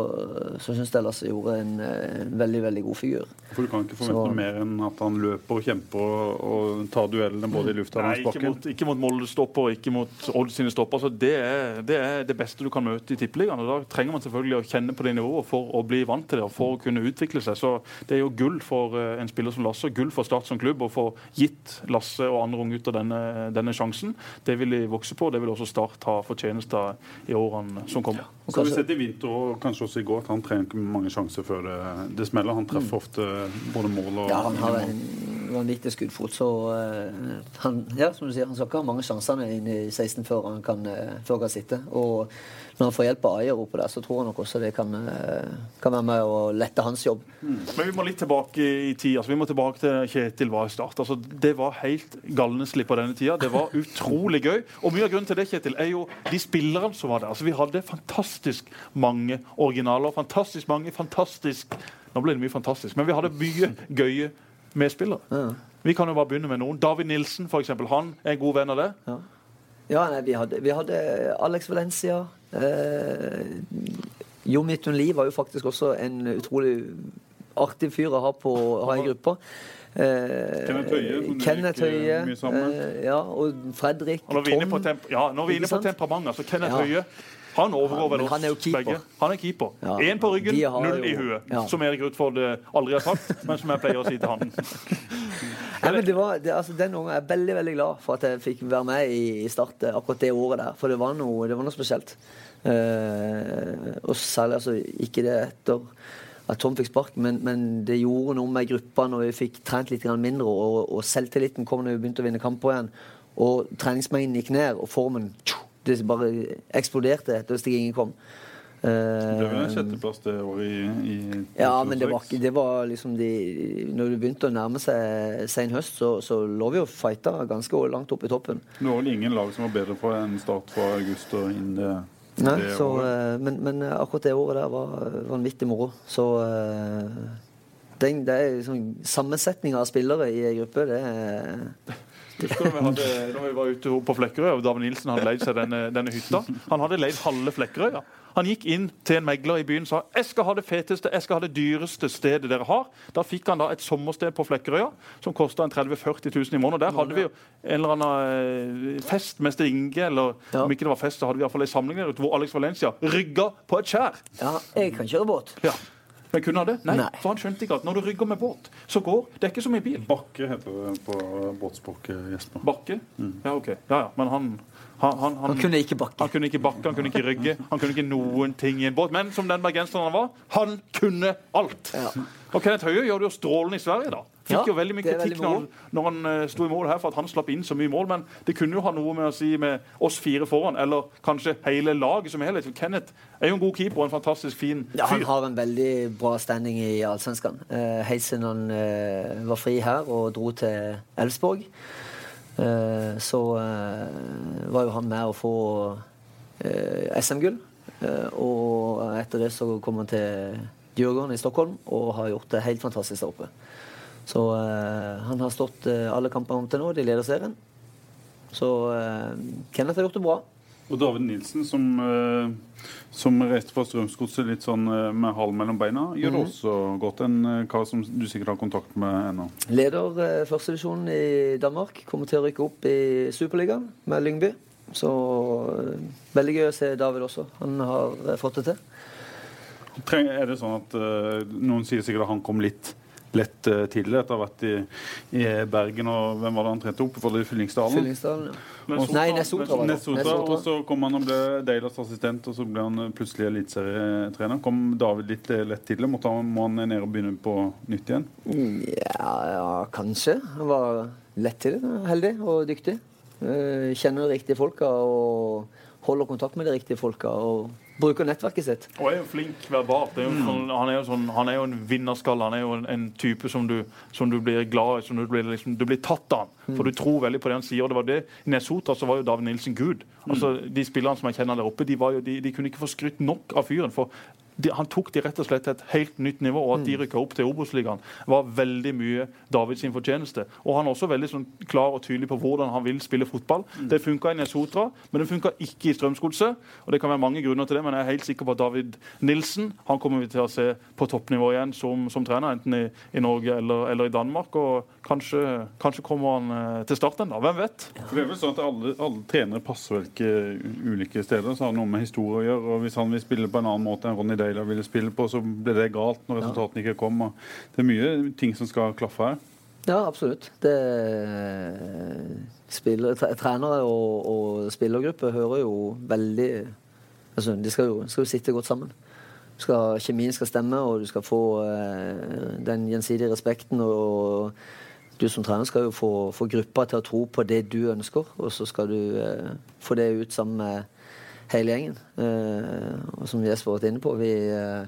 så syns jeg Lasse gjorde en, eh, en veldig, veldig god figur. For Du kan ikke forvente Så- noe mer enn at han løper og kjemper og, og tar duellene både i lufta og langs ikke mot, ikke mot Molde-stopper, ikke mot Odd sine stopper. Så det, er, det er det beste du kan møte i Tippeligaen. Da trenger man selvfølgelig å kjenne på det nivået for å bli vant til det og for å kunne utvikle seg. Så Det er jo gull for eh, en spiller som Lasse, gull for Start som klubb, å få gitt Lasse og andre unge unggutter denne, denne sjansen. Det vil de vokse på. Det vil også Start ha fortjeneste i årene som kommer. Og Så har vi sette sett i vinter og kanskje også i går at han trenger ikke mange sjanser før det, det smeller. Han treffer ofte både mål og Ja, han har en vanvittig skuddfot, så uh, han, ja, som du sier, han skal ikke ha mange sjanser inn i 16 før han kan, uh, før han kan sitte. Og når han får hjelp av Ayer på der, så tror jeg nok også det kan, eh, kan være med å lette hans jobb. Men vi må litt tilbake i tid. Altså, vi må tilbake til Kjetil var i start. Altså, det var helt galneslig på denne tida. Det var utrolig gøy. Og mye av grunnen til det Kjetil, er jo de spillerne som var der. Altså, vi hadde fantastisk mange originaler. Fantastisk mange fantastisk Nå ble det mye fantastisk, men vi hadde mye gøye medspillere. Vi kan jo bare begynne med noen. David Nilsen, for eksempel. Han er en god venn av det. Ja, nei, vi hadde, vi hadde Alex Valencia. Eh, Jo Midtun Lie var jo faktisk også en utrolig artig fyr å ha, på, å ha i gruppa. Eh, Kenneth Høie, eh, ja, og Fredrik, Og Tom. ja, når vi er inne på temperamentet, temperament, altså Kenneth Ja. Høie han overgår vel oss keeper. begge. Han er keeper. Ja. På ryggen, null i huet. Ja. Som Erik Rutford eh, aldri har sagt, men som jeg pleier å si til han. Nei, men det var, det, altså, den gangen er veldig veldig glad for at jeg fikk være med i, i Start eh, akkurat det året der. For det var noe, det var noe spesielt. Uh, og særlig altså, ikke det etter at Tom fikk spark, men, men det gjorde noe med gruppa når vi fikk trent litt mindre, og, og selvtilliten kom når vi begynte å vinne kamper igjen. Og treningsmengden gikk ned, og formen tjo, det bare eksploderte etter at Stig Inge kom. Det ble vel en Eh, sjetteplass det året i, i ja, men det var, det var liksom de Når det begynte å nærme seg sen høst, så, så lå vi og fighta ganske langt opp i toppen. Det var vel ingen lag som var bedre på en start fra august og inn det, Nei, det så, året. eh, men, men akkurat det året der var vanvittig moro. Så eh, den, det er liksom Sammensetninga av spillere i ei gruppe, det er Husker du vi hadde, når vi var ute på Flekkerøy, og David Nilsen hadde leid seg denne, denne hytta? Han hadde leid halve Flekkerøya. Han gikk inn til en megler i byen og sa jeg skal ha det feteste, jeg skal ha det dyreste stedet dere har. Da fikk han da et sommersted på Flekkerøya som kosta 30 000-40 000 i måneden. Der hadde vi jo en eller annen eh, fest med Inge, eller Ja. om ikke det var fest, så hadde vi i hvert fall en samling der ute hvor Alex Valencia rygga på et skjær. Ja, jeg kan kjøre båt. Ja. Men kunne han det? Nei, Nei. for han skjønte ikke at når du rygger med båt, så går Det er ikke som i bil. Bakke heter det på båtspråket, Jesper. Bakke? Ja, ok. Ja, ja. Men han, Han, han, Han kunne ikke bakke. Han kunne ikke bakke, han kunne ikke rygge, han kunne ikke noen ting i en båt. Men som den bergenseren han var, han kunne alt. Ja. Og Kenneth Høie gjør det jo strålende i Sverige, da. Fikk Ja, jo veldig mye kritikk veldig når, han- når han eh, sto i mål her for at han slapp inn så mye mål, men det kunne jo ha noe med å si med oss fire foran, eller kanskje hele laget som helhet. For Kenneth er jo en god keeper og en fantastisk fin fyr. Ja, han har en veldig bra standing i Allsvenskan. Eh, helt siden han eh, var fri her og dro til Elfsborg, eh, så eh, var jo han med å få eh, SM-gull. Eh, og etter det så kom han til Djurgården i Stockholm og har gjort det helt fantastisk der oppe. Så eh, han har stått eh, alle kampene om til nå. De leder serien. Så eh, Kenneth har gjort det bra. Og David Nilsen, som, eh, som reiste fra Strømsgodset litt sånn eh, med halen mellom beina, gjør det også godt. En eh, kar som du sikkert har kontakt med ennå. Leder førstedivisjonen i Danmark. Kommer til å rykke opp i Superligaen med Lyngby. Så veldig gøy å se David også. Han har fått det til. Er det sånn at Noen sier sikkert at han kom litt lett tidlig etter å ha vært i, i Bergen, og hvem var det han trente opp? Var det Fyllingsdalen? Fyllingsdalen, ja. Nessotra- Nei, Nessotra var det. Nessotra, Nessotra. og så kom han og ble Deilas assistent, og så ble han plutselig eliteserietrener. Kom David litt eh, lett? Måtte han, må han ned og begynne på nytt igjen? Ja, ja, kanskje. Han var lett til det. Heldig og dyktig. Eh, Kjenner de riktige folka og holder kontakt med de riktige folka. Og bruker nettverket sitt. Og er jo flink verbalt. Er jo sånn, han, er jo sånn, han er jo en vinnerskalle. Han er jo en, en type som du, som du blir glad i. som Du blir, liksom, du blir tatt av. han. For du tror veldig på det han sier. og det var det. I Nesota så var jo David Nilsen Gud. Altså, De spillerne som jeg kjenner der oppe, de, var jo, de, de kunne ikke få skrytt nok av fyren. for de, han tok de rett og slett til et helt nytt nivå, og at de rykka opp til Obos-ligaen, var veldig mye Davids fortjeneste. Og han er også veldig sånn, klar og tydelig på hvordan han vil spille fotball. Det funka i Nesotra, men det funka ikke i Strømsgodset. Og det kan være mange grunner til det, men jeg er helt sikker på at David Nilsen han kommer vi til å se på toppnivå igjen som, som trener, enten i, i Norge eller, eller i Danmark. Og kanskje, kanskje kommer han eh, til start ennå. Hvem vet? For det er vel sånn at alle, alle trenere passer vel ikke ulike steder, så har det noe med historie å gjøre. og Hvis han vil spille på en annen måte enn Ronny Deila ville spille på, så ble det galt når resultatene ikke kom. Det er mye ting som skal klaffe her. Ja, absolutt. Det spiller, Trenere og, og spillergruppe hører jo veldig altså, De skal jo, skal jo sitte godt sammen. Skal, kjemien skal stemme, og du skal få eh, den gjensidige respekten. Og du som trener skal jo få, få gruppa til å tro på det du ønsker, og så skal du eh, få det ut sammen med hele gjengen. Eh, og som Jesper har vært inne på, vi eh,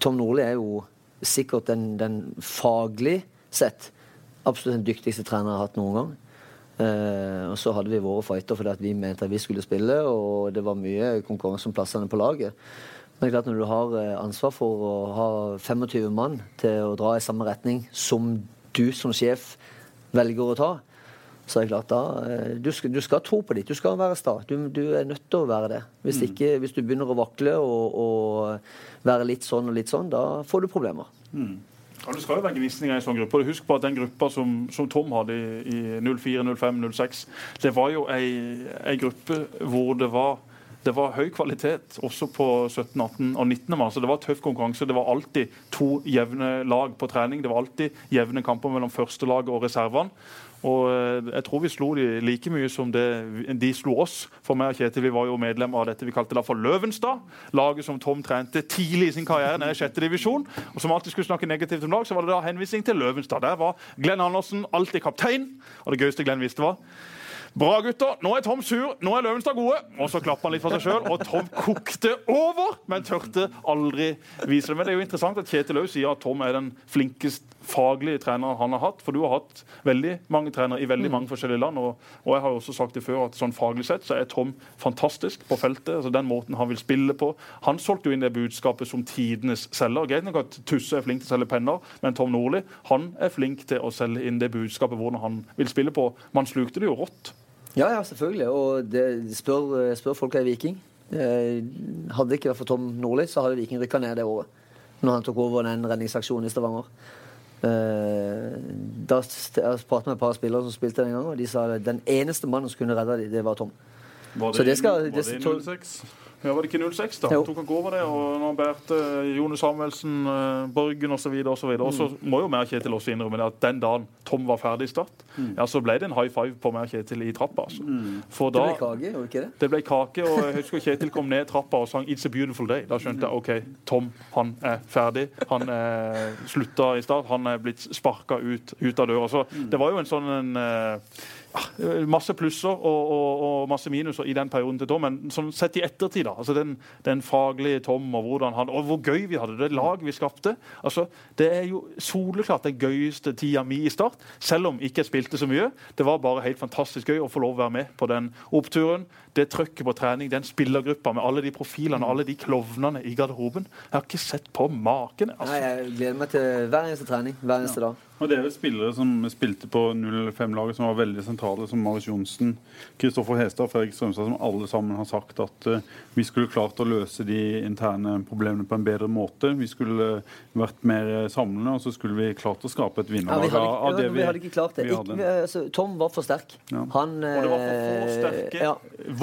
Tom Nordli er jo sikkert den, den faglig sett absolutt den dyktigste treneren jeg har hatt noen gang. Eh, og så hadde vi våre fighter fordi at vi mente at vi skulle spille, og det var mye konkurranse om plassene på laget. Men det er klart når du har ansvar for å ha 25 mann til å dra i samme retning som du som sjef velger å ta, så er det klart da eh, du skal, du skal tro på ditt. Du skal være sta. Du, du er nødt til å være det. Hvis, ikke, hvis du begynner å vakle og, og være litt sånn og litt sånn, da får du problemer. Ja, Det skal jo være gnisninger i en sånn gruppe. og Husk på at den gruppa som, som Tom hadde i, i 04, 05, 06, det var jo ei, ei gruppe hvor det var det var høy kvalitet også på 17., 18. og 19. mars. Det var tøff konkurranse. Det var alltid to jevne lag på trening. Det var alltid jevne kamper mellom førstelaget og reservene. Og eh, jeg tror vi slo de like mye som det de slo oss. For meg og Kjetil vi var jo medlem av dette vi kalte det for Løvenstad. Laget som Tom trente tidlig i sin karriere nede i sjette divisjon. Og som alltid skulle snakke negativt om lag, så var det da henvisning til Løvenstad. Der var Glenn Andersen alltid kaptein. Og det gøyeste Glenn visste var Bra, gutter. Nå er Tom sur. Nå er Løvenstad gode. Og så klapper han litt for seg sjøl, og Tom kokte over, men tørte aldri vise det. Men det er jo interessant at Kjetil Løv sier at Tom er den flinkest faglige treneren han har hatt. For du har hatt veldig mange trenere i veldig mange forskjellige land. Og, og jeg har jo også sagt det før at sånn faglig sett så er Tom fantastisk på feltet. altså Den måten han vil spille på. Han solgte jo inn det budskapet som tidenes selger. Greit nok at Tusse er flink til å selge penner, men Tom Nordli han er flink til å selge inn det budskapet hvordan han vil spille på. Man slukte det jo rått. Ja, ja, selvfølgelig. Og det spør, spør folk er Viking. Hadde det ikke vært for Tom Nordli, så hadde Viking rykka ned det året. Når han tok over den redningsaksjonen i Stavanger. Eh, da jeg pratet med et par spillere som spilte den gangen, og de sa at den eneste mannen som kunne redde dem, det var Tom. Var Så det skal- var det- det 06? Ja, Var det ikke 06, da? Jo. Tok han over det? Og nå bærte Jone Samuelsen, eh, Borgen osv. Og så videre. Og så må jo mer Kjetil også innrømme det at den dagen Tom var ferdig i Start, ja, så ble det en high five på mer Kjetil i trappa. Altså. For Det ble kake, gjorde ikke det? Det ble kake, og jeg husker Kjetil kom ned trappa og sang 'It's a Beautiful Day'. Da skjønte jeg OK, Tom han er ferdig. Han er slutta i start. Han er blitt sparka ut, ut av døra. Så det var jo en sånn en, eh, Masse plusser og, og, og masse minuser i den perioden til Tom. Men sånn sett i ettertid, da. altså Den, den faglige Tom og hvordan han, og hvor gøy vi hadde det. Laget vi skapte. altså Det er jo soleklart den gøyeste tida mi i Start, selv om ikke jeg spilte så mye. Det var bare helt fantastisk gøy å få lov å være med på den oppturen. Det trøkket på trening, den spillergruppa med alle de profilene, alle de klovnene i garderoben. Jeg har ikke sett på maken. Nei, Altså. jeg gleder meg til hver eneste trening. Hver eneste dag. Og det er jo spillere som spilte på 05-laget, som var veldig sentrale, som Marius Johnsen, Kristoffer Hestad og Fredrik Strømstad, som alle sammen har sagt at uh, vi skulle klart å løse de interne problemene på en bedre måte. Vi skulle eh, vært mer eh, samlende, og så skulle vi klart å skape et Ja, vi, vinnerlag hadde, ikke- det vi hadde ikke klart det. vi Ikke, hadde. vi, altså, Tom var for sterk. Ja. Han Og det var for få eh, sterke ja.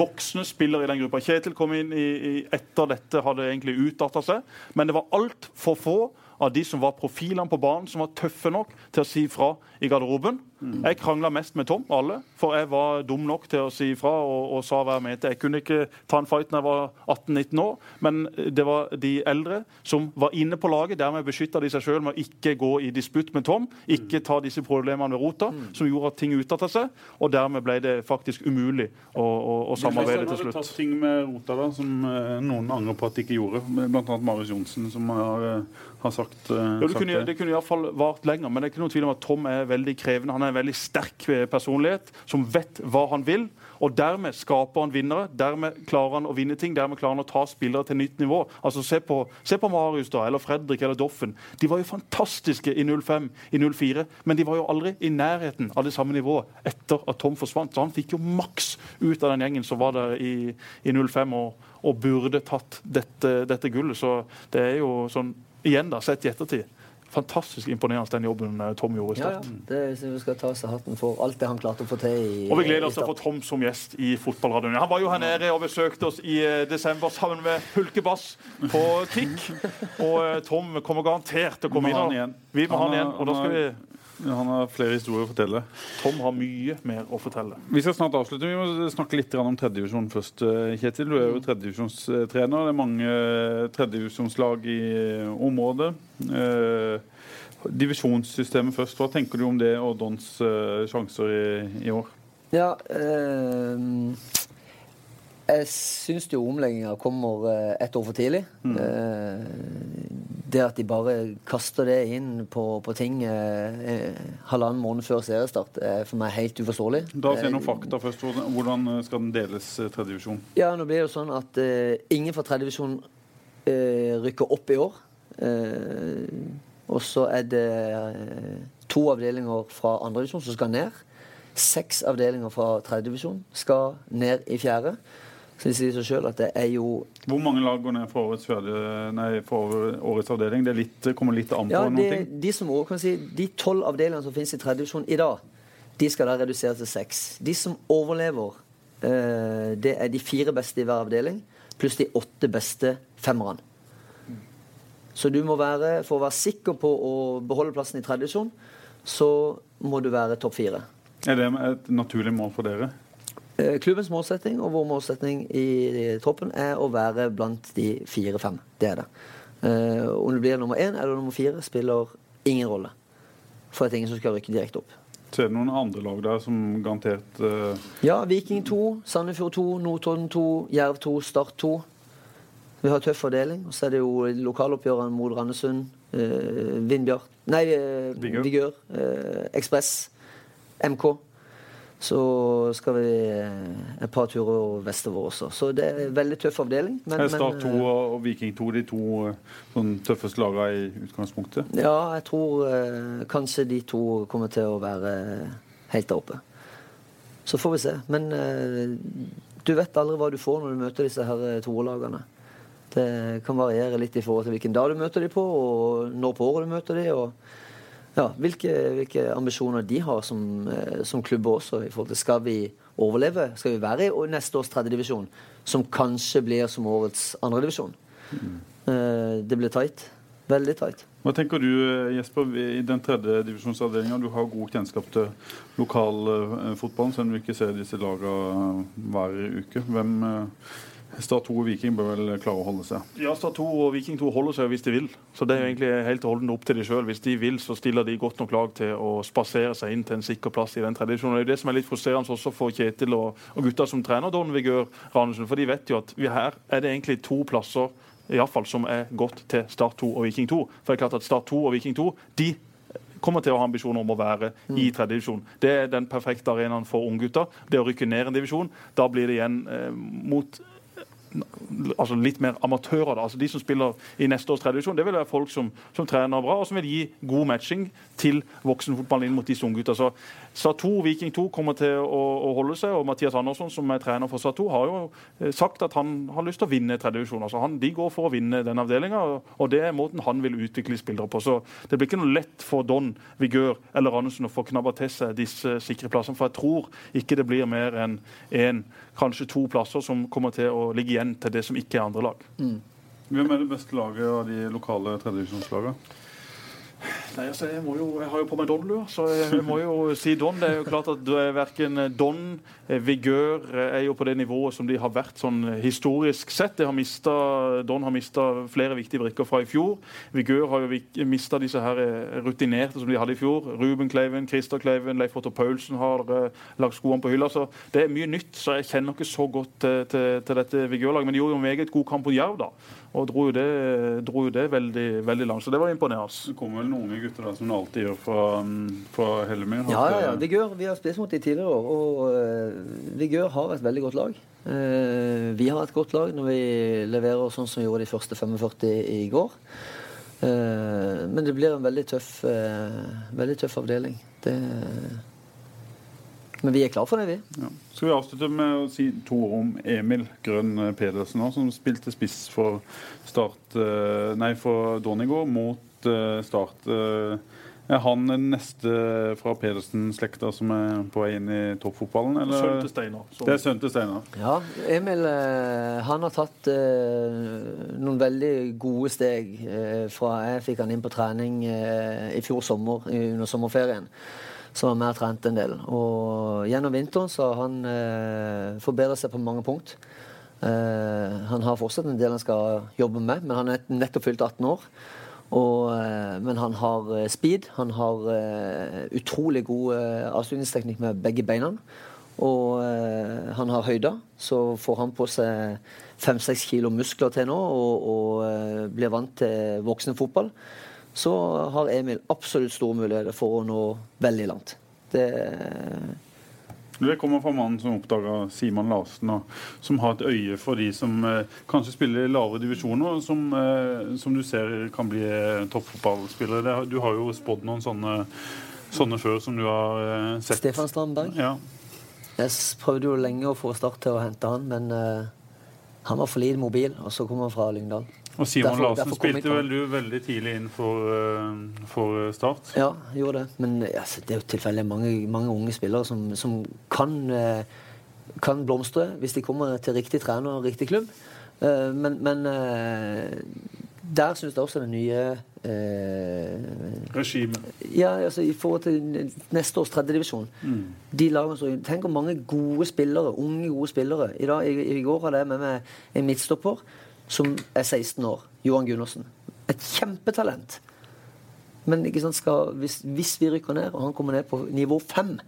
voksne spillere i den gruppa. Kjetil kom inn i, i, etter dette, hadde egentlig utdatta seg. Men det var altfor få av de som var profilene på banen, som var tøffe nok til å si fra i garderoben. Jeg krangla mest med Tom, alle, for jeg var dum nok til å si ifra og, og sa hva jeg mente. Jeg kunne ikke ta en fight når jeg var 18-19 år, men det var de eldre som var inne på laget. Dermed beskytta de seg sjøl med å ikke gå i disputt med Tom, ikke ta disse problemene ved rota, som gjorde at ting utdatta seg, og dermed ble det faktisk umulig å, å, å samarbeide til Har du hadde tatt ting med rota da, som eh, noen angrer på at de ikke gjorde? Annet Marius Johnsen, som har, eh, har sagt, eh, Ja, det kunne, det kunne iallfall vart lenger, men det er ikke noen tvil om at Tom er veldig krevende. Han er en veldig sterk eh, personlighet som vet hva han vil. Og dermed skaper han vinnere. Dermed klarer han å vinne ting. Dermed klarer han å ta spillere til nytt nivå. Altså Se på, se på Marius da, eller Fredrik eller Doffen. De var jo fantastiske i 05, i 04, men de var jo aldri i nærheten av det samme nivået etter at Tom forsvant. Så han fikk jo maks ut av den gjengen som var der i, i 05 og, og burde tatt dette, dette gullet. Så det er jo sånn, igjen da, sett i ettertid, fantastisk imponerende den jobben eh, Tom gjorde i Ja, ja. Det synes vi skal ta seg hatten for alt det han klarte å få til i Og vi gleder oss til å få Tom som gjest i Fotballradioen. Han var jo her nede og besøkte oss i eh, desember sammen med Hulkebass på Tikk. Og eh, Tom kommer garantert til å komme inn. Vi må ha han igjen. Og da skal vi Han har flere historier å fortelle. Tom har mye mer å fortelle. Vi skal snart avslutte. Vi må snakke litt om tredjedivisjon først. eh, Kjetil, du er jo tredjedivisjonstrener. Det er mange eh, tredjedivisjonslag i eh, området. Eh, Divisjonssystemet først. Hva tenker du om det og Dons sjanser i, i år? Ja, øh... jeg syns jo omlegginga kommer et ett år for tidlig. Eh, det at de bare kaster det inn på, på ting eh, eh, halvannen måned før seriestart, er for meg helt uforståelig. Da sier noen fakta først. Hvordan- skal den deles, eh, tredjedivisjon? Ja, nå blir det jo sånn at eh, ingen fra tredje divisjon eh, rykker opp i år. Eh, og så er det eh, to avdelinger fra andredivisjon som skal ned. Seks avdelinger fra tredjedivisjon skal ned i fjerde. Så det sier seg sjøl at det er jo Hvor mange lag går ned fra årets, fjerde, nei, for årets avdeling? Det litt, kommer litt an på Ja, noen ting. de som også kan si De tolv avdelingene som finnes i tredje divisjon i dag, de skal da reduseres til seks. De som overlever, eh, det er de fire beste i hver avdeling, pluss de åtte beste femmerne. Så du må være, for å være sikker på å beholde plassen i tredje divisjon, så må du være topp fire. Er det et naturlig mål for dere? Eh, Klubbens målsetting og vår målsetting i, troppen er å være blant de fire-fem. Det er det. Eh, om det blir nummer én eller nummer fire, spiller ingen rolle. For det er ingen som skal rykke direkte opp. Så er det noen andre lag der som garantert uh... Ja, Viking 2, Sandefjord 2, Notodden 2, Jerv 2, Start 2. Vi har tøff fordeling. Og så er det jo lokaloppgjørene mot Randesund, uh, Vindbjart Nei, uh, Vigør. Vigør. Ekspress. MK. Så skal vi eh, et par turer vestover også. Så det er en veldig tøff avdeling. Men, er Start 2 eh, og Viking 2 de to eh, sånn tøffeste lagene i utgangspunktet? Ja, jeg tror eh, kanskje de to kommer til å være helt der oppe. Så får vi se. Men eh, du vet aldri hva du får når du møter disse her toerlagene. Det kan variere litt i forhold til hvilken dag du møter dem på, og når på året du møter dem. Ja, hvilke, hvilke ambisjoner de har som, eh, som klubber også. i forhold til Skal vi overleve, skal vi være i neste års tredjedivisjon, som kanskje blir som årets andredivisjon. Uh, det blir tight. Veldig tight. Hva tenker du Jesper, i den tredje divisjonsavdelinga? Du har god kjennskap til lokalfotballen, selv om du ikke ser disse lagene hver uke. Hvem Start 2 og Viking bør vel klare å holde seg? Ja, Start 2 og Viking 2 holder seg hvis de vil. Så Det er jo egentlig helt og holdent opp til de sjøl. Hvis de vil, så stiller de godt nok lag til å spasere seg inn til en sikker plass i den tredje divisjonen. Det er jo det som er litt frustrerende også for Kjetil og, og gutta som trener Don Vigør Ranesen. For de vet jo at vi her er det egentlig to plasser i fall, som er gått til Start 2 og Viking 2. For det er klart at Start 2 og Viking 2 de kommer til å ha ambisjoner om å være i mm. tredje divisjon. Det er den perfekte arenaen for unggutter. Det å rykke ned en divisjon, da blir det igjen eh, mot altså litt mer amatører. Da. altså De som spiller i neste års tradisjon, det vil være folk som, som trener bra, og som vil gi god matching til voksenfotballen inn mot disse unggutta. Så Sa2, Viking 2 kommer til å, å, holde seg, og Mathias Andersson, som er trener for Sa2, har jo eh, sagt at han har lyst til å vinne tredjedivisjon. Altså de går for å vinne den avdelinga, og, det er måten han vil utvikle spillere på. Så det blir ikke noe lett for Don, Vigør eller Andersen å få knabba til seg disse sikre plassene, for jeg tror ikke det blir mer enn én, kanskje to plasser som kommer til å ligge igjen til det som ikke er andre lag. Mm. Hvem er det beste laget av de lokale tredjedivisjonslagene? Nei, altså, jeg, jo, jeg, har jo på meg Don-lua, så jeg må jo si Don. Det er jo klart at verken Don, eh, Vigør er jo på det nivået som de har vært sånn historisk sett. Har mistet, don har mista flere viktige brikker fra i fjor. Vigør har jo mista disse her eh, rutinerte som de hadde i fjor. Ruben Kleiven, Christer Kleiven, Leif Otto Paulsen har lagt skoene på hylla. Så det er mye nytt, så jeg kjenner ikke så godt til, til, til dette Vigør-laget. Men de gjorde jo en meget god kamp på Jerv, da. Og dro jo det, dro jo det veldig, veldig, langt. Så det var imponerende. Det kom vel noen gutter da, som du alltid gjør for fra Hellemyr? Ja, ja, ja. Vigør, vi har spist mot de tidligere år. Og uh, Vigør har et veldig godt lag. Uh, vi har et godt lag når vi leverer sånn som vi gjorde de første 45 i går. Uh, men det blir en veldig tøff, veldig tøff avdeling. Det men vi er klar for det, vi. Ja. Skal vi avslutte med å si to ord om Emil Grønn Pedersen, som spilte spiss for Start Nei, for Donigård mot eh, Start. Eh, er han den neste fra Pedersen-slekta som er på vei inn i toppfotballen? Sønnen til Steinar. Det er sønnen til Steinar. Ja, Emil han har tatt eh, noen veldig gode steg eh, fra jeg fikk han inn på trening eh, i fjor sommer, under sommerferien som har mer trent en del. Og gjennom vinteren så har han eh, forbedret seg på mange punkt. Eh, han har fortsatt en del han skal jobbe med, men han er nettopp fylt 18 år. Og, eh, men han har eh, speed. Han har eh, utrolig god avslutningsteknikk med begge beina. Og han har høyder, så får han på seg fem-seks kilo muskler til nå og, og blir vant til voksenfotball så har Emil absolutt store muligheter for å nå veldig langt. Det det kommer fra mannen som oppdaga Simon Larsen, som har et øye for de som eh, kanskje spiller i lavere divisjoner, som, eh, som, du ser kan bli eh, toppfotballspillere. Du har jo spådd noen sånne, sånne, før som du har eh, sett. Stefan Strandberg. Ja. Jeg prøvde jo lenge å få Start til å hente han, men eh, han var for lite mobil, og så kom han fra Lyngdal. Og Simon derfor, Larsen derfor spilte vel du veldig tidlig inn for, uh, for Start? Ja, gjorde det. Men altså, det er jo tilfeldig mange, mange unge spillere som, som kan, uh, kan, blomstre hvis de kommer til riktig trener og riktig klubb. Men, men der syns jeg også det nye eh, Regimet. Ja, altså i forhold til neste års tredjedivisjon. Mm. De lagene Tenk hvor mange gode spillere, unge, gode spillere. I, dag, i, i går hadde jeg med meg en midtstopper som er 16 år. Johan Gundersen. Et kjempetalent. Men sant, skal, hvis, hvis, vi rykker ned, og han kommer ned på nivå 5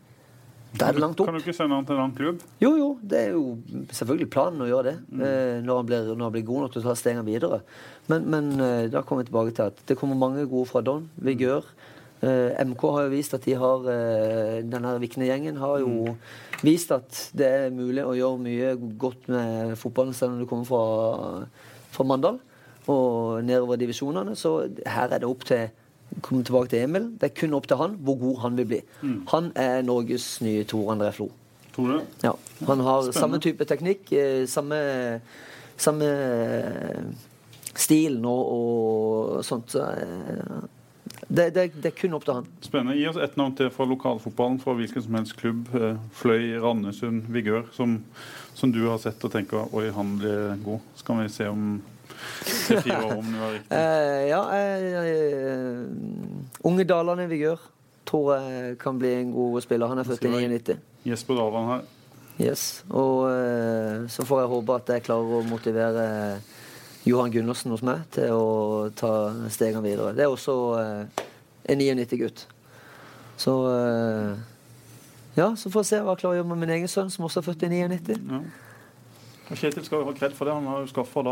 da er det langt opp. Kan du ikke sende han til en annen klubb? Jo, jo. Det er jo selvfølgelig planen å gjøre det. Mm. Eh, når, han blir, når, han blir, god nok til å ta stegene videre. Men, men eh, da kommer vi tilbake til at det kommer mange gode fra Don. Vigør. Eh, MK har jo vist at de har Denne Vikne-gjengen har jo mm. vist at det er mulig å gjøre mye godt med fotballen selv om du kommer fra fra Mandal og nedover divisjonene. Så her er det opp til komme tilbake til Emil. Det er kun opp til han hvor god han vil bli. Mm. Han er Norges nye Tor André Flo. Tore? Ja. Han har Spennende. samme type teknikk, eh, samme, samme stil nå og sånt. Så, eh, Det, det, det er kun opp til han. Spennende. Gi oss ett navn til fra lokalfotballen, fra hvilken som helst klubb. Eh, Fløy, Randesund, Vigør, som, som du har sett og tenker oi, han blir god. Så kan vi se om tre-fire år om det var riktig. Eh, ja, eh, Unge Dalane Vigør tror jeg kan bli en god spiller. Han er født i 99. Jesper Davan her. Yes. Og uh, så får jeg håpe at jeg klarer å motivere Johan Gundersen hos meg til å ta stegene videre. Det er også eh, en 99-gutt. Så eh, Ja, så får jeg se hva jeg klarer å gjøre med min egen sønn, som også er født i 99. Ja. Kjetil skal ha kred for det. Han har jo skaffa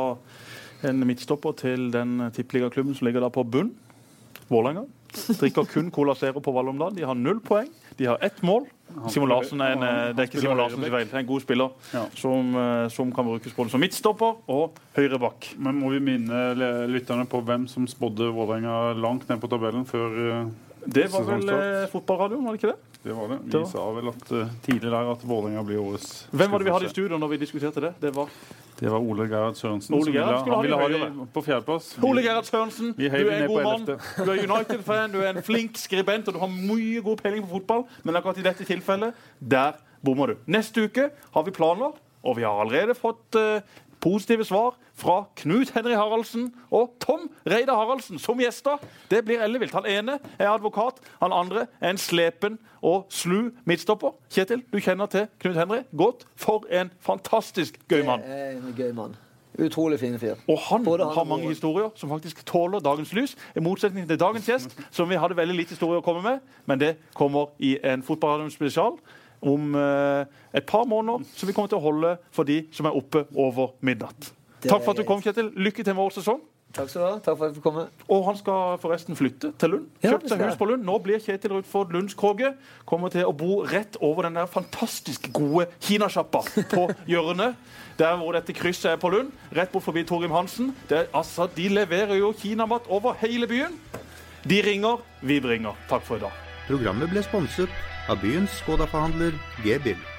en midtstopper til den tippeligaklubben som ligger der på bunn. Vålerenga. Drikker kun Cola Zero på dagen De har null poeng. De har ett mål. Simon Larsen er en, eh, det er ikke Simon Larsen sin feil. Det er en god spiller Ja. som, eh, som kan brukes både som midtstopper og høyre bak Men må vi minne lytterne på hvem som spådde Vålerenga langt ned på tabellen før eh, Det var vel fotballradioen, var det ikke det? det var det? Det Vi var- sa vel at uh, tidlig der at Vålerenga blir årets Hvem var det vi hadde i studio når vi diskuterte det? Det var Det var Ole Gerhard Sørensen. Ole Gerhard ville, han ville ha det på fjerdeplass. Ole Gerhard Sørensen, du er en god mann. Du er United-fan, du er en flink skribent, og du har mye god peiling på fotball. Men akkurat i dette tilfellet, der bommer du. Neste uke har vi planer, og vi har allerede fått eh, positive svar fra Knut Henry Haraldsen og Tom Reidar Haraldsen som gjester. Det blir ellevilt. Han ene er advokat, han andre er en slepen og slu midtstopper. Kjetil, du kjenner til Knut Henry godt. For en fantastisk gøy mann. En gøy mann. Utrolig fin fyr. Og han han har mange historier som faktisk tåler dagens lys. I motsetning til dagens gjest, som vi hadde veldig lite historie å komme med. Men det kommer i en fotballradio spesial om eh, et par måneder, som vi kommer til å holde for de som er oppe over midnatt. Takk for at du kom, Kjetil. Lykke til med vår sesong. Takk skal du ha. Takk for at jeg fikk komme. Og han skal forresten flytte til Lund. Kjøpt seg hus på Lund. Nå blir Kjetil Rudford Lundskroge. Kommer til å bo rett over den der fantastisk gode kinasjappa på hjørnet. Der hvor dette krysset er på Lund. Rett bort forbi Torgrim Hansen. Det er, altså, de leverer jo kinamat over hele byen. De ringer, vi bringer. Takk for i dag. Programmet ble sponset av byens Skoda-forhandler G-bil.